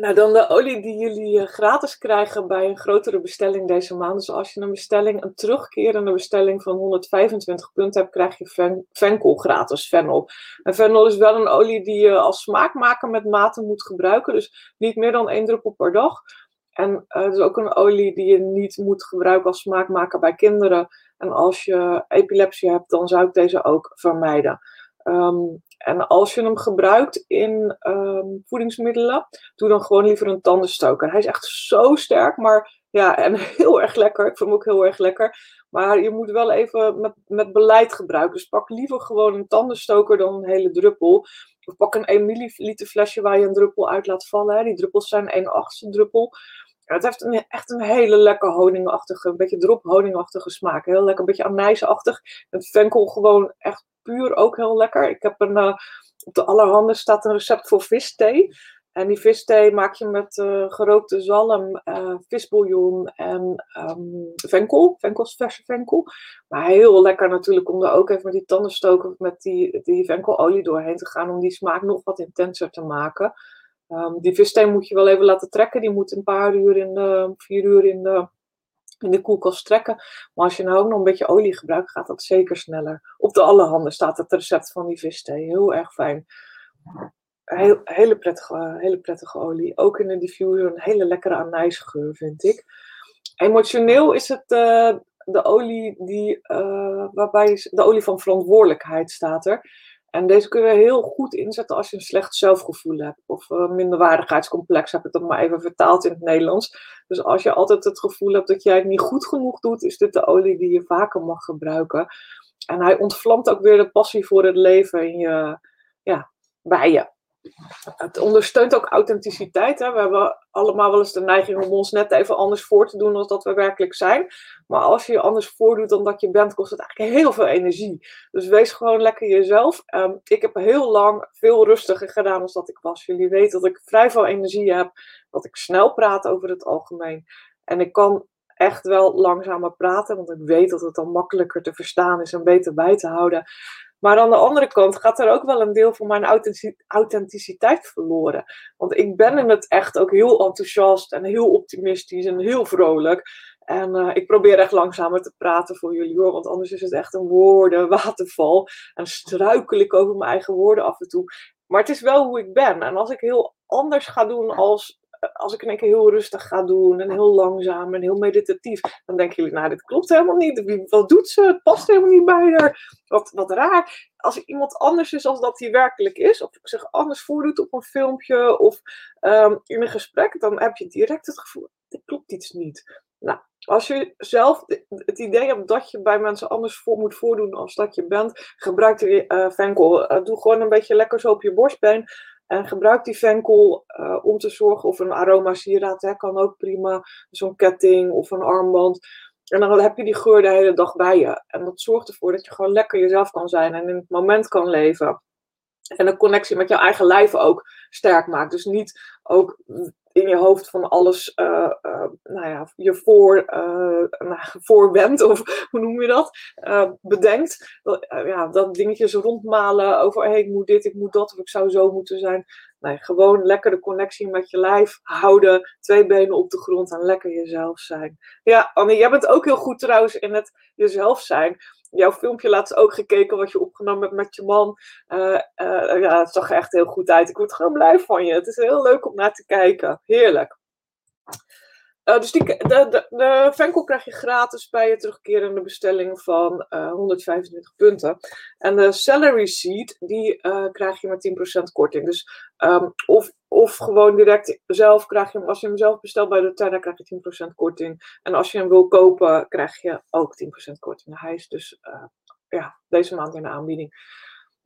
Nou, dan de olie die jullie eh, gratis krijgen bij een grotere bestelling deze maand. Dus als je een bestelling, een terugkerende bestelling van 125 punten hebt, krijg je Venkel gratis, Fennel. En Fennel is wel een olie die je als smaakmaker met mate moet gebruiken. Dus niet meer dan één druppel per dag. En uh, het is ook een olie die je niet moet gebruiken als smaakmaker bij kinderen. En als je epilepsie hebt, dan zou ik deze ook vermijden. Um, en als je hem gebruikt in um, voedingsmiddelen, doe dan gewoon liever een tandenstoker. Hij is echt zo sterk, maar ja, en heel erg lekker. Ik vind hem ook heel erg lekker. Maar je moet wel even met, met beleid gebruiken. Dus pak liever gewoon een tandenstoker dan een hele druppel. Of pak een 1 milliliter flesje waar je een druppel uit laat vallen. Die druppels zijn 1 achtste druppel. Het heeft echt een hele lekker honingachtige, een beetje drop honingachtige smaak. Heel lekker, een beetje anijsachtig. Het venkel gewoon echt puur ook heel lekker. Ik heb een, uh, op de allerhande staat een recept voor visthee. En die visthee maak je met uh, gerookte zalm, uh, visbouillon en um, venkel. Venkels, verse venkel. Maar heel lekker natuurlijk om er ook even met die tandenstoker met die, die venkelolie doorheen te gaan. Om die smaak nog wat intenser te maken. Um, die visthee moet je wel even laten trekken. Die moet een paar uur in de, vier uur in de in de koelkast trekken. Maar als je nou ook nog een beetje olie gebruikt, gaat dat zeker sneller. Op de allerhande staat het recept van die visthee. Heel erg fijn. Heel, hele, prettige, hele prettige olie. Ook in de diffuser een hele lekkere anijsgeur, vind ik. Emotioneel is het uh, de olie die, uh, waarbij de olie van verantwoordelijkheid staat er. En deze kun je heel goed inzetten als je een slecht zelfgevoel hebt. Of een minderwaardigheidscomplex, heb ik dat maar even vertaald in het Nederlands. Dus als je altijd het gevoel hebt dat jij het niet goed genoeg doet, is dit de olie die je vaker mag gebruiken. En hij ontvlamt ook weer de passie voor het leven in je, ja, bij je het ondersteunt ook authenticiteit. Hè? We hebben allemaal wel eens de neiging om ons net even anders voor te doen dan dat we werkelijk zijn. Maar als je je anders voordoet dan dat je bent, kost het eigenlijk heel veel energie. Dus wees gewoon lekker jezelf. Ehm, ik heb heel lang veel rustiger gedaan dan dat ik was. Jullie weten dat ik vrij veel energie heb, dat ik snel praat over het algemeen. En ik kan echt wel langzamer praten, want ik weet dat het dan makkelijker te verstaan is en beter bij te houden. Maar aan de andere kant gaat er ook wel een deel van mijn authenticiteit verloren. Want ik ben in het echt ook heel enthousiast en heel optimistisch en heel vrolijk. En uh, ik probeer echt langzamer te praten voor jullie hoor, want anders is het echt een woordenwaterval. En struikel ik over mijn eigen woorden af en toe. Maar het is wel hoe ik ben. En als ik heel anders ga doen als als ik één keer heel rustig ga doen en heel langzaam en heel meditatief, dan denken jullie, nou, dit klopt helemaal niet. Wat doet ze? Het past helemaal niet bij haar. Wat, wat raar. Als iemand anders is als dat hij werkelijk is, of zich anders voordoet op een filmpje of ehm, in een gesprek, dan heb je direct het gevoel, dit klopt iets niet. Nou, als je zelf het idee hebt dat je bij mensen anders voor moet voordoen als dat je bent, gebruik de uh, venkel. Uh, doe gewoon een beetje lekker zo op je borstbeen. En gebruik die venkel uh, om te zorgen, of een aromasieraad hè, kan ook prima, zo'n ketting of een armband. En dan heb je die geur de hele dag bij je. En dat zorgt ervoor dat je gewoon lekker jezelf kan zijn en in het moment kan leven. En een connectie met jouw eigen lijf ook sterk maakt. Dus niet ook in je hoofd van alles uh, nou ja, je voor, uh, voorwendt, of hoe noem je dat, bedenkt. Dat, ja, dat dingetjes rondmalen over hey, ik moet dit, ik moet dat, of ik zou zo moeten zijn. Nee, gewoon lekker de connectie met je lijf houden, twee benen op de grond en lekker jezelf zijn. Ja, Annie, jij bent ook heel goed trouwens in het jezelf zijn jouw filmpje laatst ook gekeken wat je opgenomen hebt met je man. Uh, ja, het zag er echt heel goed uit. Ik word gewoon blij van je. Het is heel leuk om naar te kijken. Heerlijk. Uh, dus die, de, de, Venkel krijg je gratis bij je terugkerende bestelling van 125 punten. En de Salary Seat, die krijg je met 10% korting. Dus um, of, of gewoon direct zelf krijg je hem, als je hem zelf bestelt bij de Tenna, krijg je 10% korting. En als je hem wil kopen, krijg je ook 10% korting. Hij is dus ja, deze maand in de aanbieding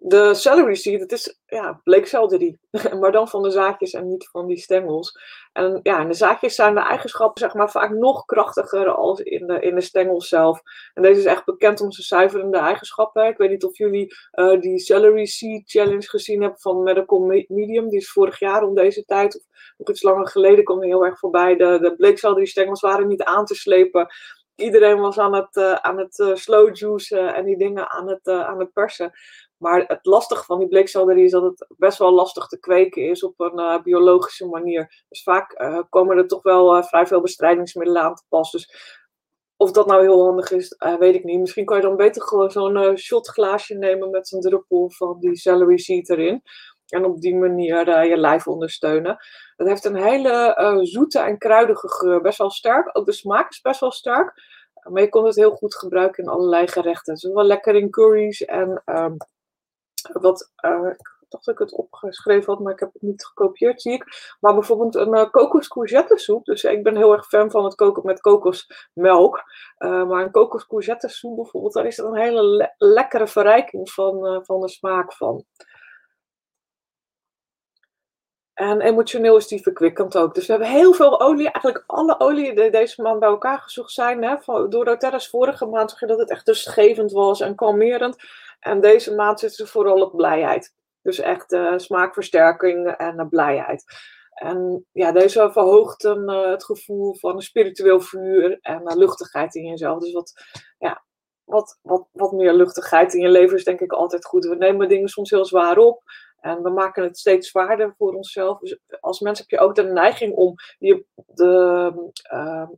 de celery seed, het is ja, bleekselderie, maar dan van de zaadjes en niet van die stengels. En ja, in de zaadjes zijn de eigenschappen zeg maar, vaak nog krachtiger als in de, in de stengels zelf. En deze is echt bekend om zijn zuiverende eigenschappen. Ik weet niet of jullie uh, die celery seed challenge gezien hebben van Medical Medium. Die is vorig jaar om deze tijd, of nog iets langer geleden, kwam heel erg voorbij. De, de stengels waren niet aan te slepen iedereen was aan het, uh, aan het uh, slow juicen en die dingen aan het, aan het persen. Maar het lastige van die bleekselderie is dat het best wel lastig te kweken is op een uh, biologische manier. Dus vaak uh, komen er toch wel uh, vrij veel bestrijdingsmiddelen aan te pas. Dus of dat nou heel handig is, weet ik niet. Misschien kan je dan beter gewoon zo'n shotglaasje nemen met zo'n druppel van die celery seed erin. En op die manier je lijf ondersteunen. Het heeft een hele zoete en kruidige geur. Best wel sterk. Ook de smaak is best wel sterk. Maar je kon het heel goed gebruiken in allerlei gerechten. Het wel lekker in curry's en um, wat, uh, ik dacht dat ik het opgeschreven had, maar ik heb het niet gekopieerd, zie ik. Maar bijvoorbeeld een uh, kokos courgette soep. Dus ik ben heel erg fan van het koken met kokosmelk. Maar een kokos courgette soep bijvoorbeeld, daar is er een hele lekkere verrijking van, van de smaak van. En emotioneel is die verkwikkend ook. Dus we hebben heel veel olie. Eigenlijk alle olie die deze maand bij elkaar gezocht zijn. Hè, van, door doTERRA's vorige maand zag je dat het echt rustgevend was en kalmerend. En deze maand zit ze vooral op blijheid. Dus echt uh, smaakversterking en uh, blijheid. En ja, deze verhoogt uh, het gevoel van een spiritueel vuur en luchtigheid in jezelf. Dus wat, ja, wat, wat, wat meer luchtigheid in je leven is denk ik altijd goed. We nemen dingen soms heel zwaar op. En we maken het steeds zwaarder voor onszelf. Dus als mens heb je ook de neiging om je, de, uh,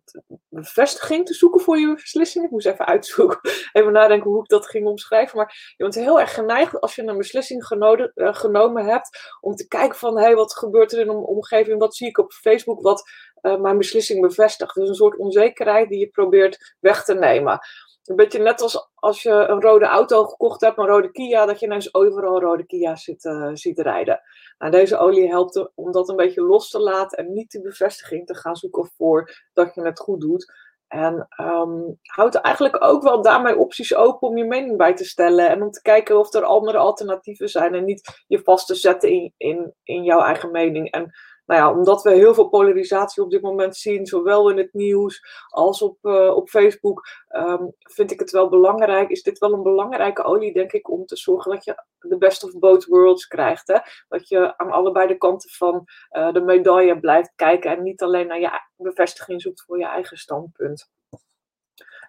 bevestiging te zoeken voor je beslissing. Ik moest even uitzoeken, even nadenken hoe ik dat ging omschrijven. Maar je bent heel erg geneigd als je een beslissing genomen, uh, genomen hebt, om te kijken van, hé, hey, wat gebeurt er in een omgeving? Wat zie ik op Facebook wat uh, mijn beslissing bevestigt? Dus een soort onzekerheid die je probeert weg te nemen. Een beetje net als als je een rode auto gekocht hebt, een rode Kia, dat je ineens overal rode Kia's ziet, uh, ziet rijden. Nou, deze olie helpt om dat een beetje los te laten en niet de bevestiging te gaan zoeken voor dat je het goed doet. En um, houdt eigenlijk ook wel daarmee opties open om je mening bij te stellen. En om te kijken of er andere alternatieven zijn. En niet je vast te zetten in, in, in jouw eigen mening. En nou ja, omdat we heel veel polarisatie op dit moment zien, zowel in het nieuws als op, uh, op Facebook, um, vind ik het wel belangrijk. Is dit wel een belangrijke olie, denk ik, om te zorgen dat je de best of both worlds krijgt. Hè? Dat je aan allebei de kanten van uh, de medaille blijft kijken en niet alleen naar je bevestiging zoekt voor je eigen standpunt.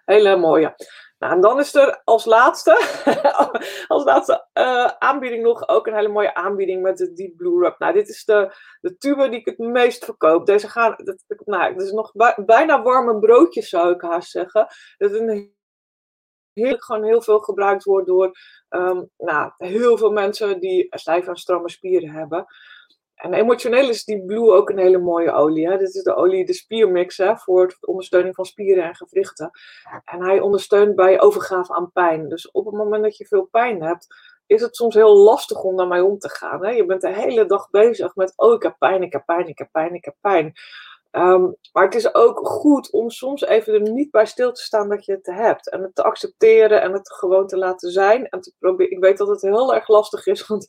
Hele mooie. Nou, en dan is er als laatste, als laatste uh, aanbieding nog ook een hele mooie aanbieding met de Deep Blue Rub. Nou, dit is de, de tube die ik het meest verkoop. Deze gaan, dat, nou, het is nog bijna warme broodjes zou ik haast zeggen. Het is een gewoon heel veel gebruikt wordt door um, nou, heel veel mensen die stijf en stramme spieren hebben. En emotioneel is die Blue ook een hele mooie olie. Hè? Dit is de olie, de spiermix voor de ondersteuning van spieren en gewrichten. En hij ondersteunt bij overgave aan pijn. Dus op het moment dat je veel pijn hebt, is het soms heel lastig om daarmee om te gaan. Hè? Je bent de hele dag bezig met, oh ik heb pijn, ik heb pijn, ik heb pijn, ik heb pijn. Um, maar het is ook goed om soms even er niet bij stil te staan dat je het hebt. En het te accepteren en het gewoon te laten zijn. En te proberen. Ik weet dat het heel erg lastig is, want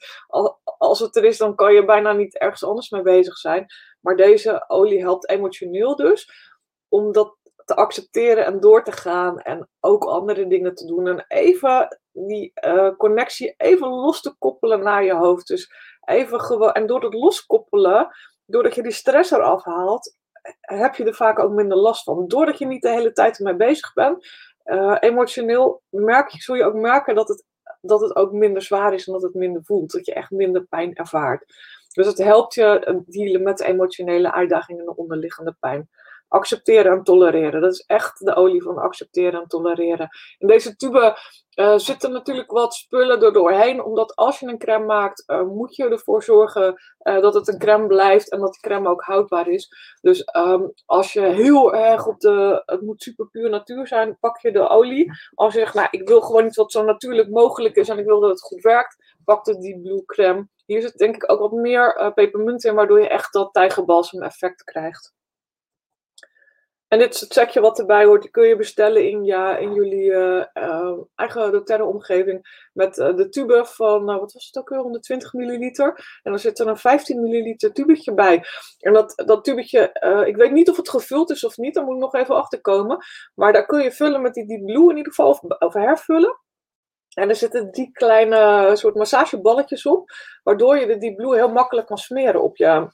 als het er is, dan kan je bijna niet ergens anders mee bezig zijn. Maar deze olie helpt emotioneel dus. Om dat te accepteren en door te gaan. En ook andere dingen te doen. En even die uh, connectie even los te koppelen naar je hoofd. Dus even gewoon. En door het loskoppelen doordat je die stress eraf haalt, heb je er vaak ook minder last van. Doordat je niet de hele tijd ermee bezig bent, uh, emotioneel merk je, zul je ook merken dat het, dat het ook minder zwaar is en dat het minder voelt. Dat je echt minder pijn ervaart. Dus het helpt je dealen met emotionele uitdagingen en de onderliggende pijn accepteren en tolereren. Dat is echt de olie van accepteren en tolereren. In deze tube uh, zitten natuurlijk wat spullen er doorheen, omdat als je een crème maakt, uh, moet je ervoor zorgen uh, dat het een crème blijft en dat die crème ook houdbaar is. Dus um, als je heel erg op de, het moet super puur natuur zijn, pak je de olie. Als je zegt, nou, ik wil gewoon iets wat zo natuurlijk mogelijk is en ik wil dat het goed werkt, pak de die blue crème. Hier zit denk ik ook wat meer pepermunt in, waardoor je echt dat tijgerbalsem effect krijgt. En dit is het setje wat erbij hoort. Die kun je bestellen in, ja, in jullie uh, uh, eigen doTERRA omgeving. Met uh, de tube van, wat was het ook weer, 120 milliliter. En dan zit er een 15 milliliter tubetje bij. En dat, dat tubetje, ik weet niet of het gevuld is of niet. Daar moet ik nog even achter komen. Maar daar kun je vullen met die Deep Blue in ieder geval. Of, of hervullen. En er zitten die kleine soort massageballetjes op. Waardoor je de Deep Blue heel makkelijk kan smeren op je,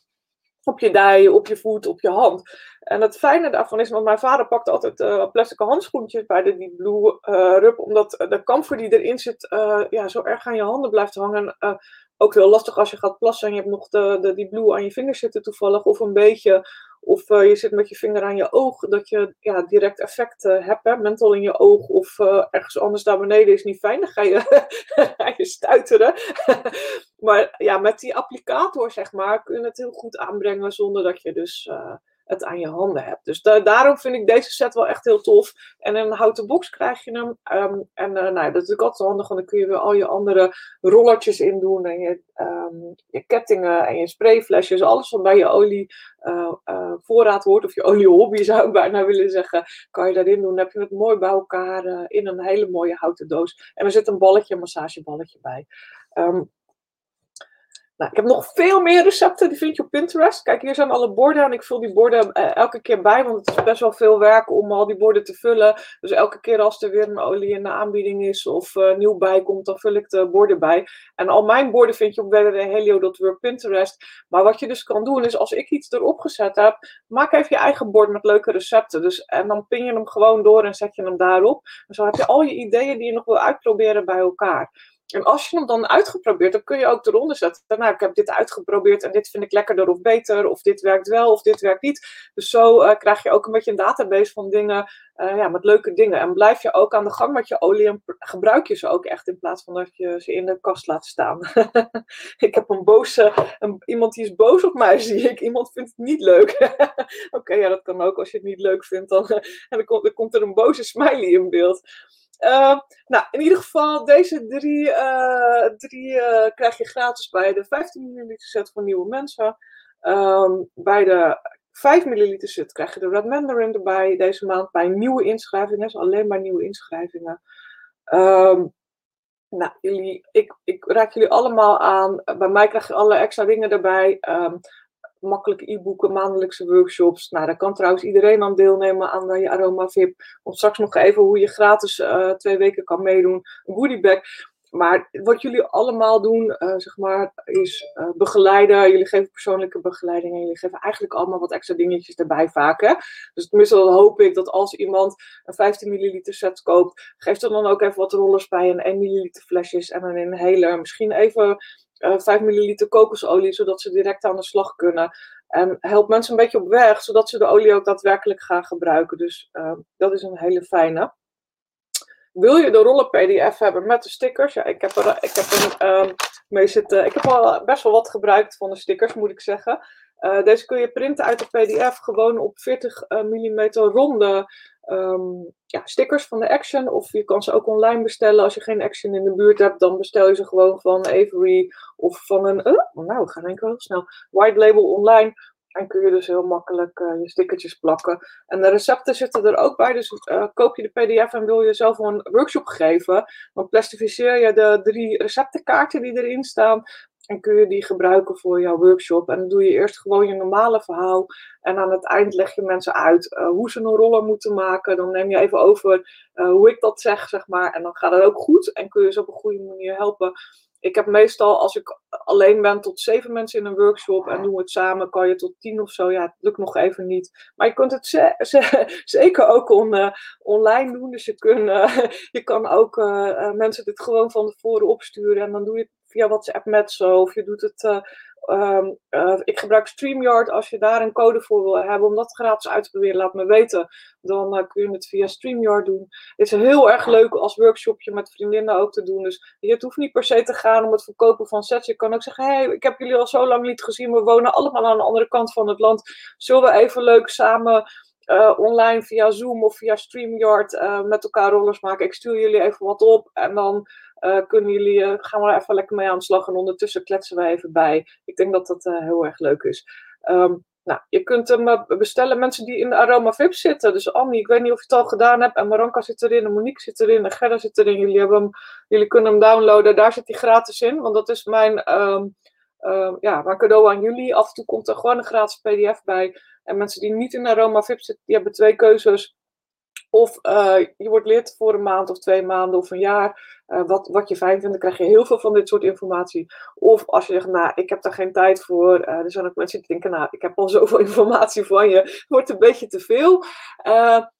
op je dij, op je voet, op je hand. En het fijne daarvan is, want mijn vader pakt altijd uh, plastic handschoentjes bij de die Blue uh, Rub, omdat de kamfer die erin zit ja, zo erg aan je handen blijft hangen. Ook heel lastig als je gaat plassen en je hebt nog de, die Blue aan je vingers zitten toevallig, of een beetje of uh, je zit met je vinger aan je oog, dat je ja, direct effect uh, hebt, hè? in je oog of uh, ergens anders daar beneden is niet fijn. Dan ga je, ga stuiteren. maar ja, met die applicator, zeg maar, kun je het heel goed aanbrengen zonder dat je dus aan je handen hebt. Dus daarom vind ik deze set wel echt heel tof. En een houten box krijg je hem. Ehm, en uh, nou, dat is natuurlijk altijd handig, want dan kun je weer al je andere rollertjes in doen. En je, um, je kettingen en je sprayflesjes. Alles wat bij je olie uh, uh, voorraad hoort, of je oliehobby zou ik bijna willen zeggen, kan je daarin doen. Heb je het mooi bij elkaar in een hele mooie houten doos. En er zit een balletje, massageballetje bij. Um, nou, ik heb nog veel meer recepten, die vind je op Pinterest. Kijk, hier zijn alle borden en ik vul die borden uh, elke keer bij, want het is best wel veel werk om al die borden te vullen. Dus elke keer als er weer een olie in de aanbieding is of uh, nieuw bij komt, dan vul ik de borden bij. En al mijn borden vind je op www.helio.work Pinterest. Maar wat je dus kan doen, is als ik iets erop gezet heb, maak even je eigen bord met leuke recepten. Dus, en dan pin je hem gewoon door en zet je hem daarop. En zo heb je al je ideeën die je nog wil uitproberen bij elkaar. En als je hem dan uitgeprobeerd, dan kun je ook eronder zetten. Nou, ik heb dit uitgeprobeerd en dit vind ik lekkerder of beter. Of dit werkt wel of dit werkt niet. Dus zo uh, krijg je ook een beetje een database van dingen. Uh, ja, met leuke dingen. En blijf je ook aan de gang met je olie en gebruik je ze ook echt. In plaats van dat je ze in de kast laat staan. ik heb een boze, een, iemand die is boos op mij, zie ik. Iemand vindt het niet leuk. Oké, ja, dat kan ook. Als je het niet leuk vindt, dan, en dan komt er een boze smiley in beeld. Uh, nou, in ieder geval, deze drie, uh, drie uh, krijg je gratis bij de 15 ml set voor nieuwe mensen. Um, bij de 5 ml set krijg je de Red Mandarin erbij deze maand bij nieuwe inschrijvingen. Dus alleen maar nieuwe inschrijvingen. Um, nou, ik, ik raak jullie allemaal aan. Bij mij krijg je alle extra dingen erbij. Makkelijke e-boeken, maandelijkse workshops. Nou, daar kan trouwens iedereen aan deelnemen aan de Aroma VIP. Of straks nog even hoe je gratis uh, twee weken kan meedoen. Een goodiebag. Maar wat jullie allemaal doen, uh, zeg maar, is begeleiden. Jullie geven persoonlijke begeleiding en jullie geven eigenlijk allemaal wat extra dingetjes erbij vaak. Dus tenminste dan hoop ik dat als iemand een 15 milliliter set koopt, geeft er dan ook even wat rollers bij en 1 milliliter flesjes en een inhaler. Misschien even uh, 5 milliliter kokosolie, zodat ze direct aan de slag kunnen. En helpt mensen een beetje op weg, zodat ze de olie ook daadwerkelijk gaan gebruiken. Dus uh, dat is een hele fijne. Wil je de rollen PDF hebben met de stickers? Ja, ik heb er, ik heb er um, mee. Ik heb al best wel wat gebruikt van de stickers, moet ik zeggen. Uh, deze kun je printen uit de PDF gewoon op 40 uh, mm ronde um, ja, stickers van de Action. Of je kan ze ook online bestellen. Als je geen Action in de buurt hebt, dan bestel je ze gewoon van Avery of van een. Uh, nou, we gaan denk ik wel heel snel. White Label online. En kun je dus heel makkelijk je stickertjes plakken. En de recepten zitten er ook bij. Dus koop je de PDF en wil je zelf een workshop geven. Dan plastificeer je de drie receptenkaarten die erin staan. En kun je die gebruiken voor jouw workshop. En dan doe je eerst gewoon je normale verhaal. En aan het eind leg je mensen uit uh, hoe ze een roller moeten maken. Dan neem je even over uh, hoe ik dat zeg, zeg maar. En dan gaat het ook goed. En kun je ze op een goede manier helpen. Ik heb meestal, als ik alleen ben, tot zeven mensen in een workshop en doen we het samen, kan je tot tien of zo. Ja, het lukt nog even niet. Maar je kunt het zeker ook online doen. Dus je, kun, je kan ook mensen dit gewoon van tevoren opsturen en dan doe je het via WhatsApp met zo. Of je doet het Um, uh, ik gebruik StreamYard. Als je daar een code voor wil hebben om dat gratis uit te proberen, laat me weten. Dan uh, kun je het via StreamYard doen. Het is heel erg leuk als workshopje met vriendinnen ook te doen. Dus het hoeft niet per se te gaan om het verkopen van sets. Je kan ook zeggen: hey, ik heb jullie al zo lang niet gezien. We wonen allemaal aan de andere kant van het land. Zullen we even leuk samen. Uh, online via Zoom of via StreamYard met elkaar rollers maken. Ik stuur jullie even wat op en dan uh, kunnen jullie, uh, gaan we er even lekker mee aan de slag en ondertussen kletsen we even bij. Ik denk dat dat uh, heel erg leuk is. Um, nou, je kunt hem bestellen, mensen die in de Aroma VIP zitten. Dus Annie, ik weet niet of je het al gedaan hebt. En Maranka zit erin, en Monique zit erin, en Gerda zit erin. Jullie, hebben hem, jullie kunnen hem downloaden, daar zit hij gratis in. Want dat is mijn, um, uh, ja, mijn cadeau aan jullie. Af en toe komt er gewoon een gratis pdf bij. En mensen die niet in de Aroma VIP zitten, die hebben twee keuzes. Of uh, je wordt lid voor een maand of twee maanden of een jaar. Uh, wat, wat je fijn vindt, dan krijg je heel veel van dit soort informatie. Of als je zegt, nou, ik heb daar geen tijd voor. Uh, er zijn ook mensen die denken, nou, ik heb al zoveel informatie van je. Wordt een beetje te veel.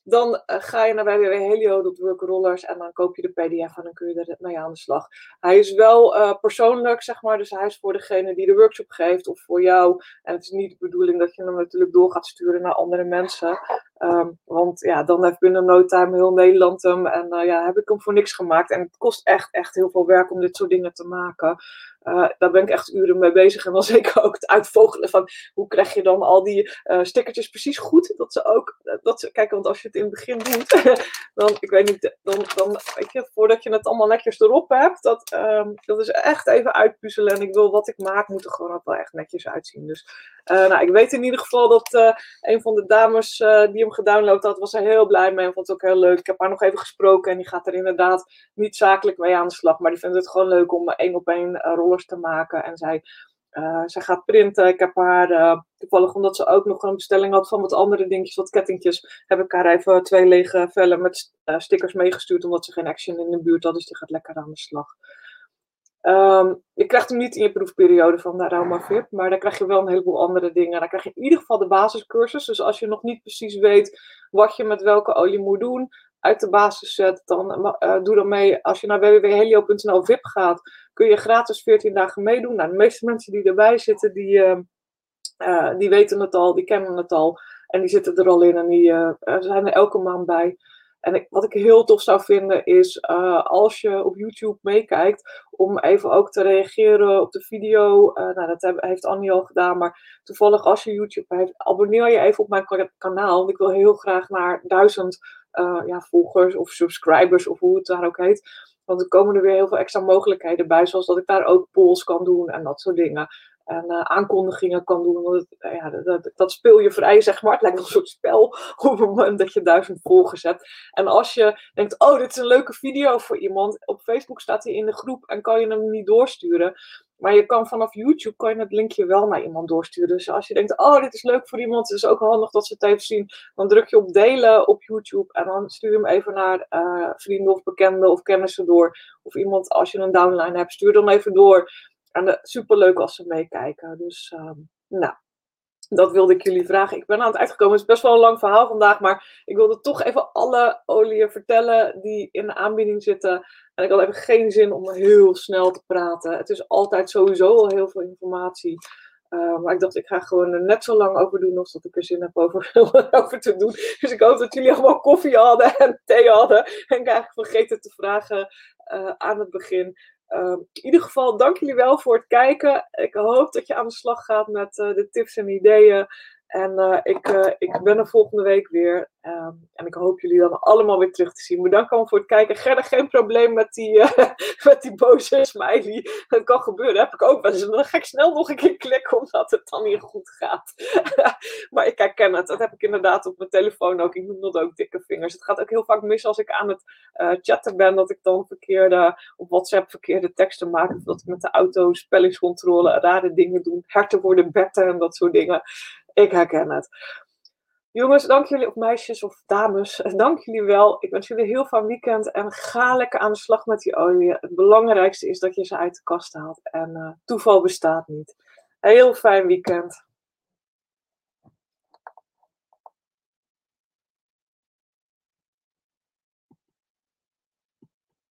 Dan ga je naar www.helio.workrollers en dan koop je de pdf en dan kun je er mee aan de slag. Hij is wel persoonlijk, zeg maar. Dus hij is voor degene die de workshop geeft of voor jou. En het is niet de bedoeling dat je hem natuurlijk door gaat sturen naar andere mensen. Um, want ja, dan heeft binnen no time heel Nederland hem. En uh, ja, heb ik hem voor niks gemaakt. En het kost echt, echt heel veel werk om dit soort dingen te maken. Uh, daar ben ik echt uren mee bezig. En dan zeker ook het uitvogelen van hoe krijg je dan al die uh, stickertjes precies goed. Dat ze ook, dat ze, kijk, want als je het in het begin doet, dan, ik weet niet, dan, dan weet je, voordat je het allemaal netjes erop hebt, dat, um, dat is echt even uitpuzzelen. En ik wil wat ik maak, moet er gewoon ook wel echt netjes uitzien. Dus nou, ik weet in ieder geval dat een van de dames die hem gedownload had, was er heel blij mee en vond het ook heel leuk. Ik heb haar nog even gesproken en die gaat er inderdaad niet zakelijk mee aan de slag, maar die vindt het gewoon leuk om één op één rollen te maken. En zij, uh, zij gaat printen. Ik heb haar uh, toevallig, omdat ze ook nog een bestelling had van wat andere dingetjes, wat kettingjes, heb ik haar even twee lege vellen met uh, stickers meegestuurd, omdat ze geen action in de buurt had. Dus die gaat lekker aan de slag. Um, je krijgt hem niet in je proefperiode van de Aroma VIP, maar dan krijg je wel een heleboel andere dingen. Dan krijg je in ieder geval de basiscursus. Dus als je nog niet precies weet wat je met welke olie moet doen, uit de basis zet, dan uh, doe dan mee. Als je naar www.helio.nl VIP gaat, kun je gratis 14 dagen meedoen. Nou, de meeste mensen die erbij zitten, die, uh, uh, die weten het al, die kennen het al. En die zitten er al in en die zijn er elke maand bij. En wat ik heel tof zou vinden is als je op YouTube meekijkt, om even ook te reageren op de video. nou, dat heeft Annie al gedaan, maar toevallig als je YouTube heeft, abonneer je even op mijn kanaal. Want ik wil heel graag naar duizend ja, volgers of subscribers of hoe het daar ook heet. Want er komen er weer heel veel extra mogelijkheden bij, zoals dat ik daar ook polls kan doen en dat soort dingen. En uh, aankondigingen kan doen. Want het, ja, dat, dat, speel je vrij, zeg maar. Het lijkt wel een soort spel op het moment dat je duizend volgers hebt. En als je denkt, oh, dit is een leuke video voor iemand. Op Facebook staat hij in de groep en kan je hem niet doorsturen. Maar je kan vanaf YouTube kan je het linkje wel naar iemand doorsturen. Dus als je denkt, oh, dit is leuk voor iemand, het is ook handig dat ze het even zien. Dan druk je op delen op YouTube en dan stuur je hem even naar uh, vrienden of bekenden of kennissen door. Of iemand, als je een downline hebt, stuur dan even door. En uh, superleuk als ze meekijken. Dus, uh, nou, dat wilde ik jullie vragen. Ik ben aan het uitgekomen. Het is best wel een lang verhaal vandaag. Maar ik wilde toch even alle oliën vertellen die in de aanbieding zitten. En ik had even geen zin om heel snel te praten. Het is altijd sowieso al heel veel informatie. Uh, maar ik dacht, ik ga gewoon er net zo lang over doen als dat ik er zin heb over, over te doen. Dus ik hoop dat jullie allemaal koffie hadden en thee hadden. En ik eigenlijk vergeten te vragen uh, aan het begin. Uh, in ieder geval, dank jullie wel voor het kijken. Ik hoop dat je aan de slag gaat met uh, de tips en ideeën. En uh, ik, uh, ik ben er volgende week weer. Um, en ik hoop jullie dan allemaal weer terug te zien. Bedankt allemaal voor het kijken. Gerda, geen probleem met die, uh, met die boze smiley. Dat kan gebeuren. Heb ik ook wel eens. Dan ga ik snel nog een keer klikken omdat het dan niet goed gaat. maar ik herken het. Dat heb ik inderdaad op mijn telefoon ook. Ik noem dat ook dikke vingers. Het gaat ook heel vaak mis als ik aan het chatten ben. Dat ik dan verkeerde, op WhatsApp verkeerde teksten maak. Of dat ik met de auto spellingscontrole rare dingen doe. Herten worden betten en dat soort dingen. Ik herken het. Jongens, dank jullie, of meisjes of dames, dank jullie wel. Ik wens jullie heel fijn weekend en ga lekker aan de slag met die olie. Het belangrijkste is dat je ze uit de kast haalt en uh, toeval bestaat niet. Heel fijn weekend.